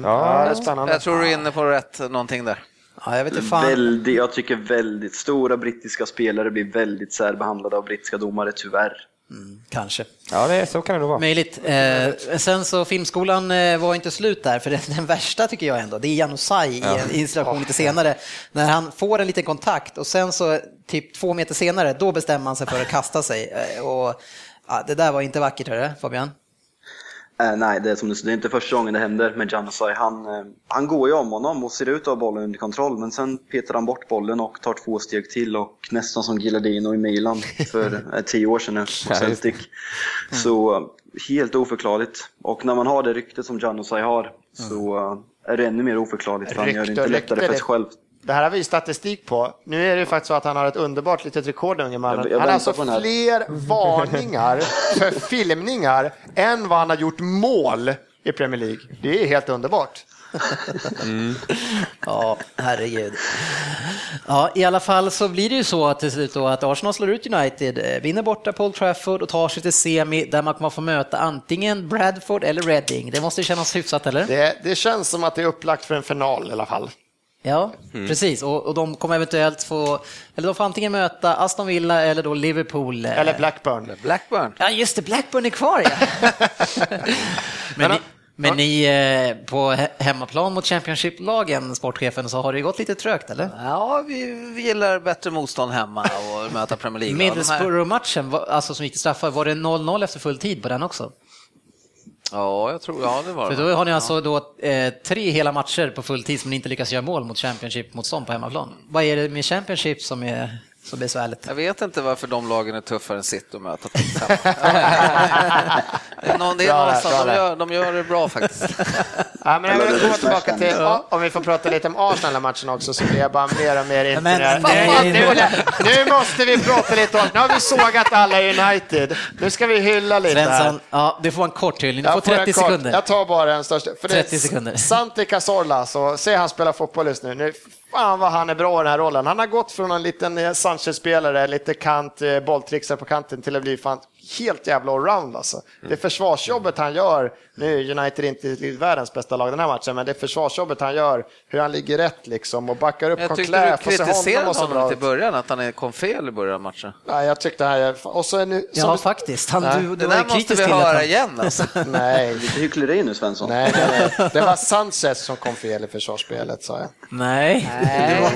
S4: Ja, det är spännande.
S6: Jag tror du är inne på rätt någonting där.
S1: Ja, jag vet inte fan.
S9: Väldigt, jag tycker väldigt stora brittiska spelare blir väldigt särbehandlade av brittiska domare, tyvär.
S1: Kanske.
S3: Ja, det, så kan det nog vara.
S1: Möjligt. Eh, sen så filmskolan eh, var inte slut där, för den, den värsta tycker jag ändå, det är Janusaj i en installation lite senare, när han får en liten kontakt och sen så typ två meter senare, då bestämmer han sig för att kasta sig. Eh, och, ja, det där var inte vackert, hörru, Fabian.
S9: Eh, nej, det är, som du, det är inte första gången det händer med Janusaj. Han, eh, han går ju om honom och ser ut att ha bollen under kontroll, men sen petar han bort bollen och tar två steg till och nästan som Gilardino i Milan för eh, tio år sedan nu, mot Celtic. Så eh, helt oförklarligt. Och när man har det ryktet som Janusaj har så eh, är det ännu mer oförklarligt, för han gör det inte lättare för sig själv.
S4: Det här har vi statistik på. Nu är det ju faktiskt så att han har ett underbart litet rekord, den unge mannen. Han har alltså fler varningar för filmningar än vad han har gjort mål i Premier League. Det är helt underbart.
S1: Ja, herregud. Ja, i alla fall så blir det ju så att till slut då att Arsenal slår ut United, eh, vinner borta på Old Trafford och tar sig till semi där man kommer få möta antingen Bradford eller Reading. Det måste ju kännas hyfsat, eller?
S4: Det, det känns som att det är upplagt för en final i alla fall.
S1: Ja, precis. Och, och de kommer eventuellt få, eller de får antingen möta Aston Villa eller då Liverpool. eh,
S4: Eller Blackburn.
S6: Blackburn.
S1: Ja, just det, Blackburn är kvar ja. men ni, men ni eh, på he- hemmaplan mot Championship-lagen, sportchefen, så har det ju gått lite trögt, eller?
S6: Ja, vi, vi gillar bättre motstånd hemma och möta Premier League.
S1: Middlesbrough-matchen, alltså som gick till straffar, var det 0-0 efter full tid på den också?
S6: Ja, jag tror, ja det var
S1: För
S6: det.
S1: då har ni alltså då, eh, tre hela matcher på full tid som ni inte lyckas göra mål mot Championship-motstånd på hemmaplan. Vad är det med Championship som är så besvärligt?
S6: Jag vet inte varför de lagen är tuffare än City att möta. det är, någon, det är
S4: Bra där,
S6: någonstans,
S4: bra
S6: de gör, de gör det bra faktiskt.
S4: Ja, men jag vill komma tillbaka till, om vi får prata lite om Arsenal-matchen också, så blir jag bara mer och mer imponerad.
S1: nej,
S4: Nu, nu, nu måste vi prata lite om, nu har vi sågat alla United, nu ska vi hylla lite här.
S1: Svensson, ja, du får en kort hyllning. Du
S4: Jag
S1: får
S4: en
S1: 30
S4: kort.
S1: sekunder.
S4: Jag tar bara den största. För
S1: 30
S4: det,
S1: sekunder.
S4: Santi Cazorla, så se han spela fotboll just nu. nu. Fan vad han är bra i den här rollen. Han har gått från en liten eh, Sanchez-spelare, lite kant, eh, bolltrixare på kanten till att bli fan helt jävla allround alltså. Det försvarsjobbet han gör, nu är United inte världens bästa lag den här matchen, men det försvarsjobbet han gör, hur han ligger rätt liksom och backar upp
S6: Jag tyckte du
S4: honom
S6: kritiserade
S4: och så bra
S6: honom till början, att han kom fel i början av matchen.
S4: Nej, jag tyckte han, och så är nu,
S1: Ja,
S4: du-
S1: faktiskt. Han,
S4: Nej.
S1: du, du
S6: Det där måste vi höra
S1: han-
S6: igen alltså.
S4: Nej,
S9: Lite hyckleri nu Svensson.
S4: nej, nej, nej. Det var Sanchez som kom fel i försvarsspelet, sa jag.
S1: Nej.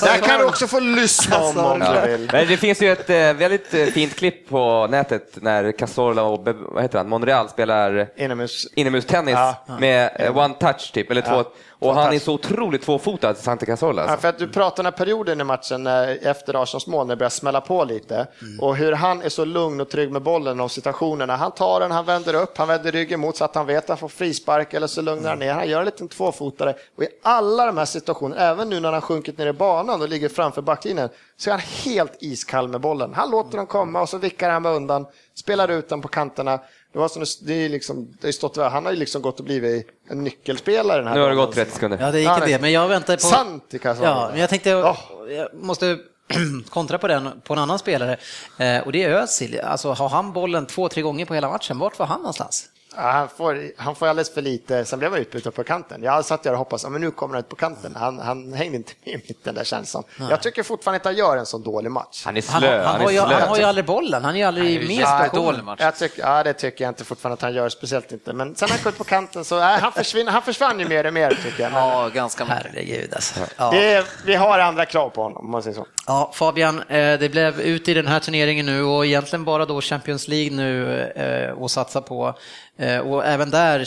S4: Där kan du också få lyssna om om du vill.
S3: Men det finns ju ett eh, väldigt eh, fint klipp på nätet när Cazorla och vad heter han, Monreal spelar
S4: Inomhus.
S3: inomhustennis
S4: Ja.
S3: med eh, one touch typ, eller
S4: Ja.
S3: två. Och han är så otroligt tvåfotad, Santi Cazorla.
S4: Ja,
S3: Alltså.
S4: för att du pratar den här perioden i matchen efter Arsenals mål, när det börjar smälla på lite. Och hur han är så lugn och trygg med bollen och situationerna. Han tar den, han vänder upp, han vänder ryggen mot så att han vet att han får frispark eller så lugnar han ner. Han gör en liten tvåfotare. Och i alla de här situationerna, även nu när han sjunkit ner i banan och ligger framför backlinjen, så är han helt iskall med bollen. Han låter den komma och så vickar han med undan, spelar ut den på kanterna. Det var som, det är liksom, det är stått, han har ju liksom gått och blivit en nyckelspelare den här
S3: Nu har det gått 30 sekunder.
S1: Ja, det gick
S4: Ja,
S1: inte det, men jag väntar på...
S4: Sant i kassan.
S1: Ja, men jag tänkte,
S4: Åh.
S1: jag måste kontra på den, på en annan spelare. Eh, och det är Özil. Alltså, har han bollen två, tre gånger på hela matchen, vart var han någonstans?
S4: Ja, han, får, han får alldeles för lite, sen blev han utbytt på kanten. Jag satt där och hoppades, ja, men nu kommer han ut på kanten. Han, han hängde inte med i mitten där känns som. Jag tycker fortfarande inte han gör en så dålig match.
S3: Han är
S1: Han,
S3: slö.
S1: har- han,
S3: Han
S1: har, ju,
S3: är slö.
S1: han har ju aldrig bollen, han är ju aldrig med i
S4: Ja,
S1: situationen.
S6: dålig match.
S4: Jag tycker, ja, det tycker jag inte fortfarande att han gör, speciellt inte. Men sen han kom ut på kanten så, nej, han, försvinner, han försvann ju mer och mer tycker jag. Men
S6: Ja, ganska mycket.
S1: Herregud alltså. Ja.
S4: det vi har andra krav på honom, om man säger så.
S1: Ja, Fabian, eh, det blev ut i den här turneringen nu och egentligen bara då Champions League nu eh, att satsa på. Eh, Och även där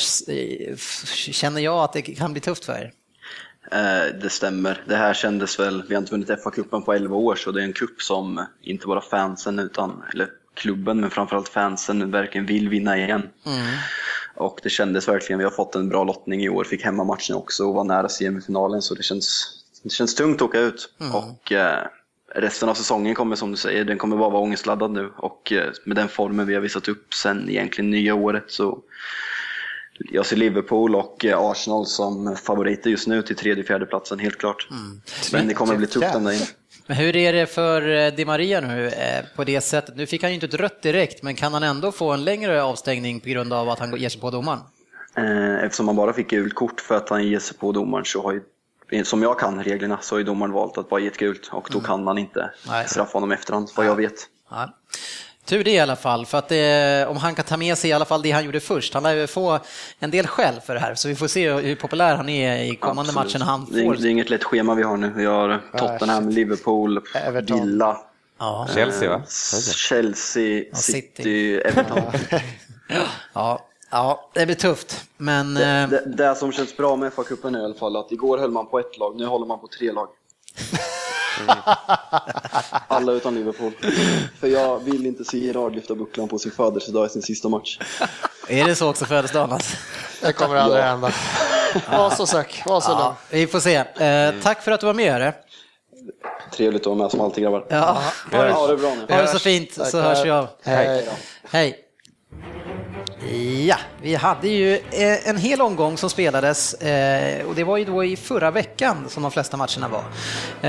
S1: känner jag att det kan bli tufft för er.
S9: Eh, Det stämmer. Det här kändes väl, vi har inte vunnit FA-cupen på 11 år så det är en cup som inte bara fansen utan, eller klubben men framförallt fansen verkligen vill vinna igen. Och det kändes verkligen, vi har fått en bra lottning i år, fick hemmamatchen också och var nära semifinalen så det känns, det känns tungt att åka ut. Och eh, resten av säsongen kommer som du säger, den kommer bara vara ångestladdad nu och eh, med den formen vi har visat upp sen egentligen nya året så jag ser Liverpool och eh, Arsenal som favoriter just nu till tredje fjärde platsen helt klart. Men det kommer bli tufft ända in.
S1: Men hur är det för eh, Di Maria nu på det sättet? Nu fick han ju inte ett rött direkt, men kan han ändå få en längre avstängning på grund av att han ger sig på domaren?
S9: Eftersom man bara fick gult kort för att han ger sig på domaren så har ju, som jag kan reglerna, så har domaren valt att bara ge ett gult och då kan man inte
S1: Nej.
S9: straffa honom i efterhand, vad jag vet.
S1: Ja. Tur det i alla fall, för att det, om han kan ta med sig i alla fall det han gjorde först, han lär ju få en del skäll för det här, så vi får se hur populär han är i kommande
S9: Absolut.
S1: matchen han
S9: Det är,
S1: får.
S9: inget, det är inget lätt schema vi har nu. Vi har Tottenham, Liverpool,
S4: Everton.
S9: Villa,
S1: Ja.
S3: Chelsea va?
S9: Chelsea,
S1: Ja,
S9: City,
S1: City.
S9: Everton.
S1: Ja, ja, det blir tufft, men eh,
S9: Det, det som känns bra med FA-cupen är i alla fall att igår höll man på ett lag, nu håller man på tre lag. Alla utan Liverpool. För jag vill inte se Gerard lyfta bucklan på sin födelsedag i sin sista match.
S1: är det så också födelsedagen? Alltså?
S4: Det kommer aldrig hända. Var så säker, var så.
S1: Ja, vi får se. Eh, tack för att du var med. Hörru.
S9: Trevligt att vara med som alltid grabbar.
S1: Ja,
S9: Ha det bra nu.
S1: ha det så fint, så hörs vi av.
S4: Hej.
S1: Hej. Ja, vi hade ju eh, en hel omgång som spelades eh, och det var ju då i förra veckan som de flesta matcherna var.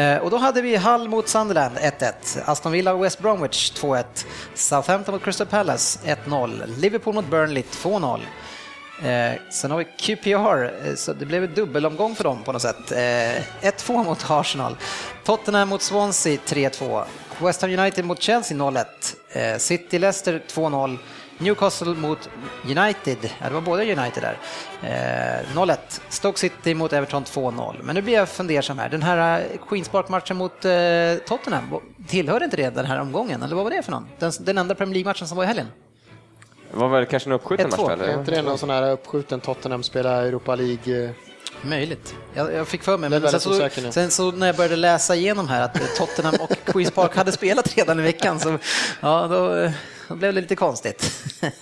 S1: Eh, och då hade vi Hull mot Sunderland 1-1, Aston Villa och West Bromwich 2-1, Southampton mot Crystal Palace 1-0, Liverpool mot Burnley 2-0. Eh, sen har vi QPR, eh, så det blev en dubbelomgång för dem på något sätt. 1-2 mot Arsenal, Tottenham mot Swansea 3-2, West Ham United mot Chelsea 0-1, eh, City-Leicester 2-0, Newcastle mot United, ja det var båda United där, eh, 0-1, Stoke City mot Everton 2-0. Men nu blir jag fundersam här, den här eh, Queens Park-matchen mot eh, Tottenham, tillhörde inte det den här omgången, eller vad var det för någon? Den, den enda Premier League-matchen som var i helgen?
S3: Det var väl kanske en uppskjuten
S1: 1-2.
S3: match då,
S4: Är
S3: eller?
S4: inte det någon sån här uppskjuten Tottenham spelar Europa League? eh,
S1: Möjligt. Jag, jag fick för mig, men sen så,
S4: osäker
S1: sen så när jag började läsa igenom här att Tottenham och Queens Park hade spelat redan i veckan så ja, då, då blev det lite konstigt.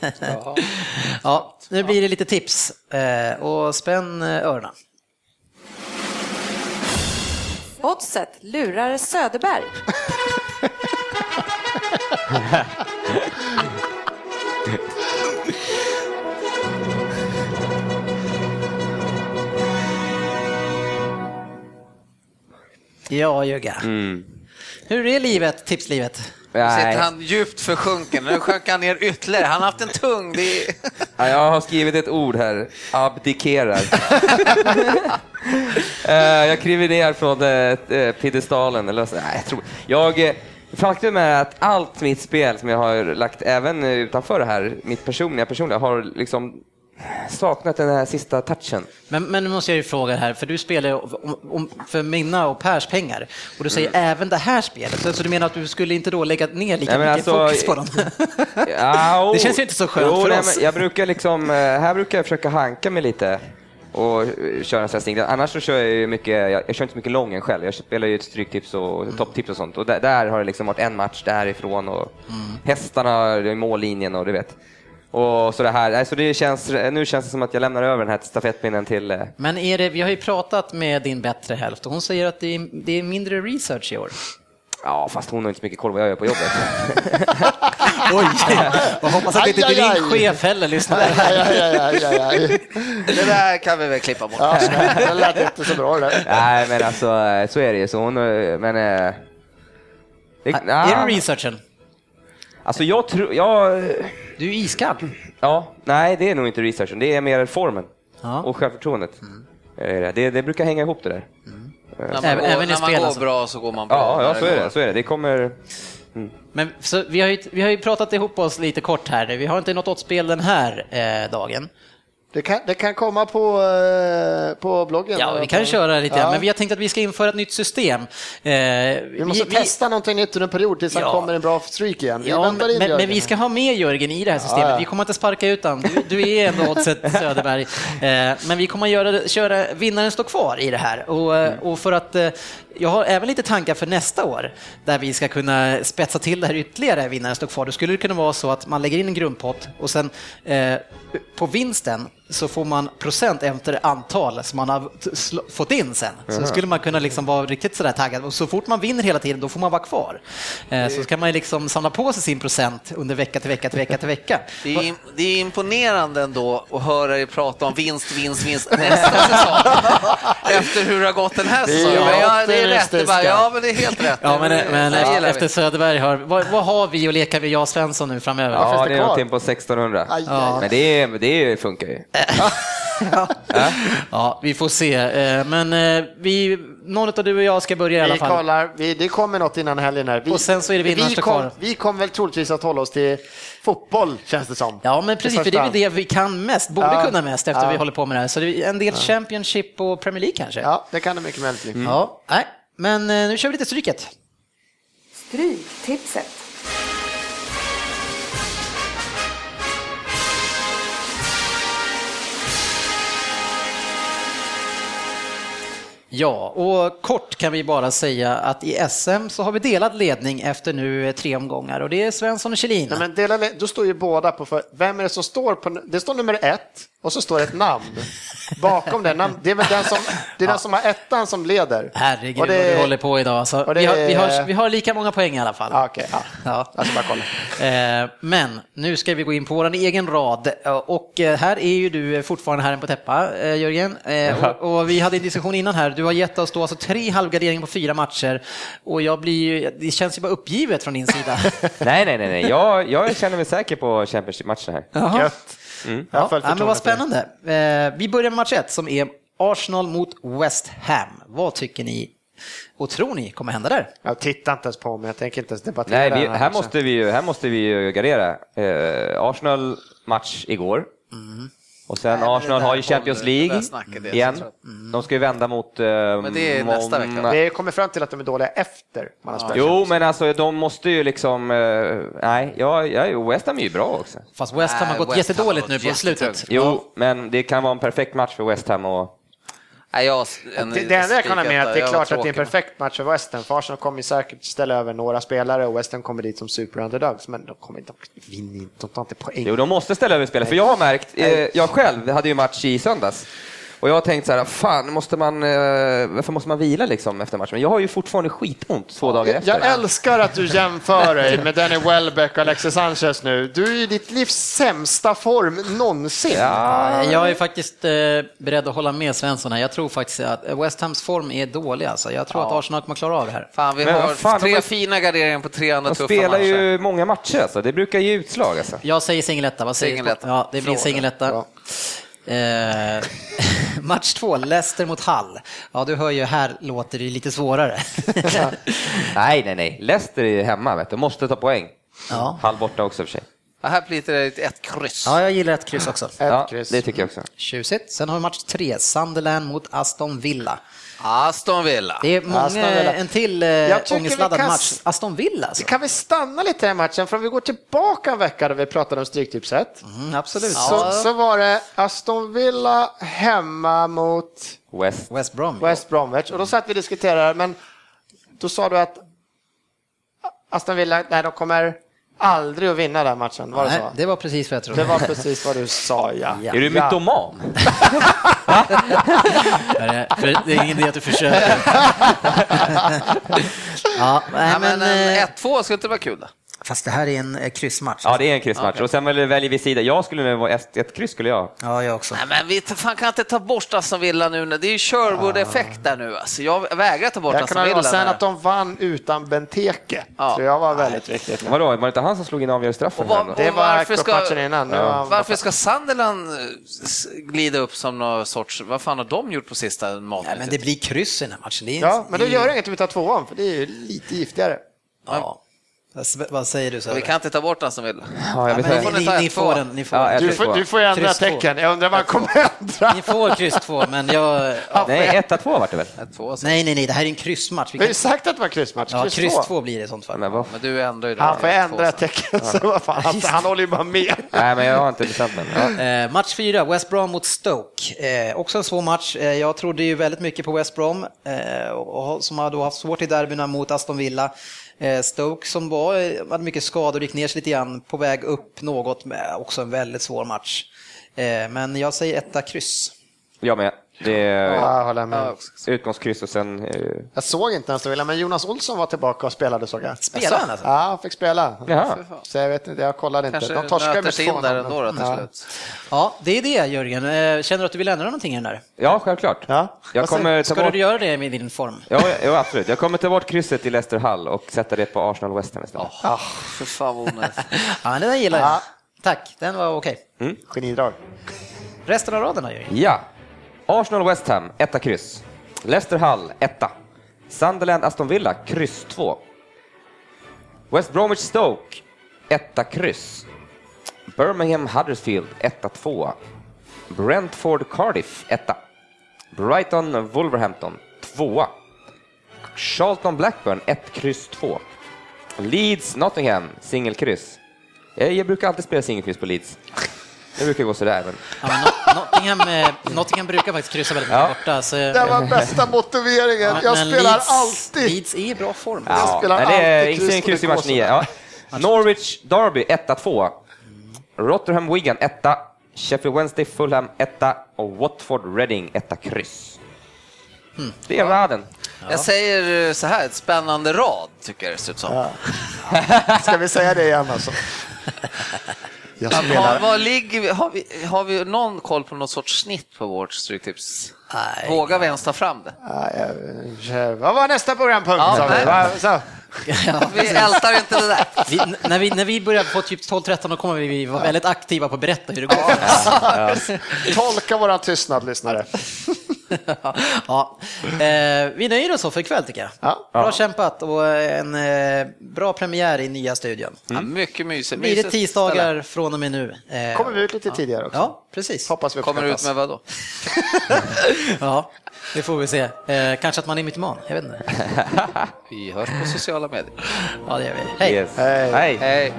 S1: Ja, nu blir det lite tips eh, och spänn eh, öronen.
S5: Oddset lurar Söderberg.
S1: Ja, Jugga.
S3: Mm.
S1: Hur är livet, tipslivet?
S3: Nej.
S6: Sitter han djupt försjunken, nu sjönk han ner ytterligare. Han har haft en tung. Är...
S3: Ja, jag har skrivit ett ord här. Abdikerar. Eh, jag kliver ner från piedestalen. Eller, så. nej, jag, tror, jag, eh, faktum är att allt mitt spel som jag har lagt, även eh, utanför det här, mitt personliga, personliga har liksom saknat den här sista touchen.
S1: Men, men nu måste jag ju fråga här, för du spelar om, om, för mina och Pers pengar och du säger
S3: Mm.
S1: även det här spelet. Så, så du menar att du skulle inte då lägga ner lika
S3: Nej,
S1: mycket
S3: alltså,
S1: fokus på dem?
S3: Ja,
S1: Det känns ju inte så skönt
S3: jo,
S1: för
S3: nej,
S1: oss.
S3: Jag brukar liksom, eh, här brukar jag försöka hanka mig lite och eh, köra en sån singel. Annars så kör jag ju mycket, jag, jag kör inte så mycket lången själv. Jag spelar ju ett stryktips och
S1: Mm.
S3: topptips och sånt. Och där, där har det liksom varit en match därifrån och
S1: Mm.
S3: hästarna i mållinjen och du vet. Och så det här, nej, så det känns, nu känns det som att jag lämnar över den här stafettpinnen till eh,
S1: Men är det, vi har ju pratat med din bättre hälft och hon säger att det är, det är mindre research i år.
S3: Ja, fast hon har inte så mycket koll vad jag gör på jobbet.
S1: Oj, jag hoppas att det inte din chef heller lyssnar.
S4: Aj, aj, aj, aj, aj, aj.
S6: Det där kan vi väl klippa bort.
S4: Ja, det lät inte så bra det.
S3: nej, men alltså så är det ju. Så hon, eh, men... eh, Det,
S1: Är du researchen?
S3: Alltså jag tror, jag...
S1: Du är iskall.
S3: Ja, nej det är nog inte researchen, det är mer formen
S1: Ja.
S3: och självförtroendet. Eh, Det, det brukar hänga ihop det där.
S6: När man,
S1: Även-
S6: går,
S1: även i
S6: när man
S1: spel,
S6: går
S1: alltså.
S6: bra så går man bra.
S3: Ja, ja så är det. Så är det. det kommer...
S1: Men så vi, har ju, vi har ju pratat ihop oss lite kort här. Vi har inte något åtspel den här eh, dagen.
S4: Det kan, det kan komma på, eh, på bloggen.
S1: Ja, vi kan köra lite,
S4: Ja.
S1: men vi har tänkt att vi ska införa ett nytt system. Eh,
S4: Vi måste testa någonting nytt under en period tills han
S1: Ja.
S4: kommer en bra streak igen. Vi
S1: Ja, men, men, vi ska ha med Jörgen i det här systemet.
S4: Ja.
S1: Vi kommer inte sparka ut honom. Du, du är ändå Oddset Söderberg. Eh, men vi kommer göra, köra vinnaren står kvar i det här. Och, eh, och för att jag har även lite tankar för nästa år där vi ska kunna spetsa till det här ytterligare, vinnaren står kvar. Då skulle det kunna vara så att man lägger in en grundpott och sen eh, på vinsten så får man procent efter antal som man har fått in sen. Så skulle man kunna liksom vara riktigt sådär taggad. Och så fort man vinner hela tiden, då får man vara kvar. Eh, Så kan man liksom samla på sig sin procent under vecka till vecka till vecka till vecka.
S6: Det är, det är imponerande ändå att höra er prata om vinst, vinst, vinst nästa säsong. Efter hur det har gått den här säsongen. Ja, är rätt. Det bara, ja, men det är helt rätt.
S1: Ja, men, men efter, efter Söderberg har, vad, vad har vi att leka med jag och Svensson nu framöver?
S3: Ja,
S4: det
S3: det är någonting på 1600.
S4: Aj, aj.
S3: Men det, är- det funkar ju.
S1: Ja, vi får se. Eh, Men eh, vi, någon av du och jag ska börja i alla
S4: Vi
S1: fall.
S4: kollar, vi, det kommer något innan helgen här. Vi,
S1: Och sen så är det
S4: vi, kom,
S1: kvar.
S4: vi kommer väl troligtvis att hålla oss till fotboll, känns det som.
S1: Ja, men precis, för det är väl det vi kan mest, borde
S4: Ja.
S1: kunna mest efter
S4: Ja.
S1: vi håller på med det här. Så det är en del Championship och Premier League kanske.
S4: Ja, det kan det mycket väl bli.
S1: Ja, nej. Men eh, nu kör vi lite Stryket.
S5: Stryktipset.
S1: Ja, och kort kan vi bara säga att i SM så har vi delad ledning efter nu eh, tre omgångar och det är Svensson och Kjellin.
S4: Nej, men dela, då står ju båda på, för, vem är det som står på, det står nummer ett och så står det ett namn. Bakom det, namn, det är väl den som, det är den som har ettan som leder.
S1: Herregud
S4: Och
S1: vad
S4: det-
S1: du håller på idag. Så
S4: och det
S1: vi, har, vi, har, vi har lika många poäng i alla fall.
S4: Okej, ja.
S1: Ja.
S4: Jag ska bara kolla.
S1: Eh, Men nu ska vi gå in på vår egen rad Eh, och eh, här är ju du fortfarande herren på täppa, Jörgen. Och, och vi hade en diskussion innan här, du har gett oss då alltså tre halvgarderingar på fyra matcher och jag blir ju, det känns ju bara uppgivet från din sida.
S3: Nej, nej, nej. nej. Jag, jag känner mig säker på Championship-matchen här.
S1: Jaha.
S4: Gött. Har
S1: Ja, ja, men vad spännande. Eh, Vi börjar med match ett som är Arsenal mot West Ham. Vad tycker ni och tror ni kommer hända där?
S4: Jag tittar inte ens på mig, jag tänker inte ens debattera
S3: Nej, vi, här, måste vi ju, här måste vi ju gardera. Eh, Arsenal match igår. Och sen
S6: Nej, det
S3: Arsenal har ju Champions
S6: det
S3: League
S6: snacket
S3: igen.
S6: trött.
S3: De ska ju vända mot... Eh,
S6: Men det är nästa vecka?
S4: Vi kommer fram till att de är dåliga efter man har spelat.
S3: Jo, men alltså de måste ju liksom... Eh, nej, ja, ja, West Ham är ju bra också.
S1: Fast West Ham har gått
S6: West
S1: jättedåligt nu på slutet.
S3: Jo, men det kan vara en perfekt match för West Ham och...
S6: Nej, jag, en,
S4: Det, det enda jag kan ha med är att det är klart att det är en perfekt match för West Ham. För Arsenal kommer säkert ställa över några spelare och West Ham kommer dit som super-underdogs. Men de kommer inte, de vinner inte, de tar inte poäng.
S3: Jo, de måste ställa över spelet. För jag har märkt, eh, jag själv hade ju match i söndags. Och jag har tänkt så här, fan, måste man, eh, varför måste man vila liksom efter matchen? Men jag har ju fortfarande skitont två dagar efter.
S4: Jag älskar att du jämför dig med Danny Welbeck och Alexis Sanchez nu. Du är i ditt livs sämsta form någonsin.
S1: Ja, Jag är faktiskt eh, beredd att hålla med Svensson här. Jag tror faktiskt att West Hams form är dålig. Alltså. Jag tror att Arsenal kommer klara av det här.
S6: Fan, vi
S3: Men
S6: har
S3: fan,
S6: tre
S3: de-
S6: fina garderingar på tre andra
S3: De
S6: tuffa
S3: spelar
S6: matcher.
S3: ju många matcher alltså, det brukar ge utslag alltså.
S1: Jag säger singeletta. Vad säger
S6: Singeletta.
S1: Ja, det blir singeletta. Eh, match två, Leicester mot Hull. Ja, du hör ju, här låter det lite svårare.
S3: Nej, nej, nej. Leicester är hemma, vet du. måste ta poäng.
S1: ja.
S3: Halv borta också för sig.
S6: Ja, här blir det ett, kryss.
S1: ja, jag gillar ett kryss också.
S4: Ett
S3: Ja,
S4: kryss.
S3: det tycker jag också.
S1: Tjusigt. Sen har vi match tre, Sunderland mot Aston Villa.
S6: Aston Villa.
S1: Det är många,
S4: Villa.
S1: en till eh, ångestladdad
S4: kan-
S1: match. Aston Villa alltså.
S4: Kan vi stanna lite i den matchen? För om vi går tillbaka en vecka där vi pratade om Stryktipset.
S1: Mm, absolut.
S4: Så, så var det Aston Villa hemma mot
S3: West.
S1: West Brom.
S4: West Bromwich och då satt vi och diskuterade, men då sa du att Aston Villa, nej de kommer aldrig att vinna den matchen, var det
S1: Nej,
S4: så?
S1: det var precis vad jag trodde.
S4: Det var precis vad du sa, ja.
S1: Ja.
S3: Är du
S4: Ja.
S3: mytoman?
S1: För det är ingen idé att du försöker. ja,
S6: Ja,
S1: men,
S6: men en
S1: eh,
S6: 1-2 skulle inte vara kul då?
S1: Fast det här är en eh, kryssmatch.
S3: Ja, det är en kryssmatch. Och sen väl väljer vi sida. Jag skulle nog vara ett, ett kryss, skulle jag.
S1: Ja, jag också.
S6: Nej, men vi fan kan inte ta bort Aston Villa nu. Det är ju Sherwood-effekt där nu. Alltså, jag vägrar ta bort
S4: Jag
S6: Aston Villa.
S4: sen
S6: där.
S4: att de vann utan Benteke,
S6: Ja.
S4: så jag var väldigt viktigt.
S3: Vadå, var det inte han som slog in avgörande straffen?
S6: Och
S3: då?
S4: Det
S6: Och
S4: var
S6: varför ska-
S4: matchen innan. Var-
S6: Varför ska Sunderland eh, glida upp som någon sorts... Vad fan har de gjort på sista
S1: Nej,
S6: matchen?
S1: men det blir kryss i den här matchen. Det är,
S4: Ja, men då
S1: det
S4: gör det inget om vi tar tvåan, för det är ju lite giftigare.
S1: Ja. Vad- säger du? Så
S6: Vi kan inte ta bort Aston Villa.
S3: Ja, jag vet
S1: men
S3: inte.
S1: ni, ni, ni
S6: ett
S1: får
S6: två.
S1: den. Ni får,
S3: Ja,
S1: den.
S3: ett
S4: Du
S3: kryss
S4: får,
S3: två.
S4: du får ju ändra
S1: Kryss två.
S4: tecken. Jag undrar vad han kommer ändra.
S1: ni får kryss två, men jag... Ja.
S3: Nej, 1-2 vart det väl?
S6: 1-2. så.
S1: Nej, nej, nej, det här är en kryssmatch. Vi
S4: har ju sagt att det var kryssmatch.
S1: Ja,
S4: Kryss,
S1: kryss
S4: två.
S1: två blir det i sånt fall.
S3: Men vad?
S6: Men du ändrar ju det.
S4: Han får
S6: Ett,
S4: ändra
S6: två,
S4: ett tecken. Så vad fan, han, han håller ju bara med.
S3: Nej, men jag har inte bestämt mig. Ja.
S1: Eh, match fyra, West Brom mot Stoke. Eh, också en svår match. Eh, jag trodde ju väldigt mycket på West Brom, eh, och, som har då haft svårt i derbyna mot Aston Villa. Eh, Stoke som var, hade mycket skador, gick ner sig lite grann, på väg upp något, med också en väldigt svår match. Eh, men jag säger etta kryss.
S3: Jag med. Det är
S4: Ja,
S3: utgångskryss och sen... eh,
S4: Jag såg inte ens det, men Jonas Olsson var tillbaka och spelade såg jag.
S1: Spelar han alltså?
S4: Ja, han fick spela.
S3: Jaha.
S4: Så jag vet inte, jag kollade inte.
S6: Kanske
S4: De torskade med
S6: in
S4: 2-0,
S6: där ändå då, till
S4: Ja.
S6: slut.
S1: Ja, det är det Jörgen. Eh, känner du att du vill ändra någonting i den där?
S3: Ja, självklart.
S4: Ja.
S3: Jag kommer ta
S1: Ska
S3: bort...
S1: du göra det med din form?
S3: Ja, ja, absolut. Jag kommer ta bort krysset i Leicester Hall och sätta det på Arsenal West Ham istället.
S6: För fan vad onödigt.
S1: Ja, men den gillar jag.
S4: Ja.
S1: Tack, den var okej.
S4: Genidrag.
S1: Resten av raderna Jörgen?
S3: Ja. Arsenal West Ham, etta kryss. Leicester Hull, etta. Sunderland Aston Villa, kryss 2. West Bromwich Stoke, etta kryss. Birmingham Huddersfield, etta 2. Brentford Cardiff, etta. Brighton Wolverhampton, 2. Charlton Blackburn, 1, kryss 2. Leeds Nottingham, singelkryss. Jag, jag brukar alltid spela singelkryss på Leeds. Det brukar gå sådär, men...
S1: Ja, men Not- Nottingham, eh, Nottingham brukar faktiskt kryssa väldigt mycket
S3: Ja.
S1: borta. Så,
S4: Det var bästa motiveringen.
S1: Men-
S4: Jag spelar
S1: Leeds-
S4: alltid.
S1: Leeds är i bra form.
S4: Jag spelar
S3: men det är
S4: alltid
S3: ingen
S4: kryss
S3: kryss i match 9. Ja. Norwich Derby 1-2. Rotherham Wigan 1. Sheffield Wednesday Fulham 1 och Watford Reading 1 kryss. Det är raden.
S6: Jag säger eh, så här, ett spännande rad tycker jag det ser ut som.
S4: Ska vi säga det igen alltså? Jag
S6: Har,
S4: spelar.
S6: vad ligger vi, har, vi, har vi någon koll på något sorts snitt på vårt Stryktipps?
S1: Nej.
S6: Vågar vi ens ta fram det?
S4: Ja, jag- Vad var nästa programpunkt?
S6: Ja,
S4: sa vi?
S6: ältar inte det där.
S1: Vi, när, vi, när vi börjar på typ 12-13 då kommer vi vara väldigt aktiva på att berätta hur det går oss.
S4: Tolka våran tystnad, lyssnare.
S1: ja. eh, vi nöjer oss så för ikväll tycker jag.
S4: Ja.
S1: Bra kämpat och en eh, bra premiär i nya studion.
S6: Ja, mycket mysigt.
S1: Blir det tisdagar från och med nu. Eh,
S4: Kommer vi ut lite tidigare också?
S1: Ja, precis.
S4: Hoppas vi
S6: Kommer ut med vad då?
S1: Ja, det får vi se. Eh, kanske att man är mytoman, jag vet inte.
S6: Vi hörs på sociala medier.
S1: Ja, det gör vi. Hej!
S3: Yes.
S4: Hej.
S3: Hej.
S6: Hej!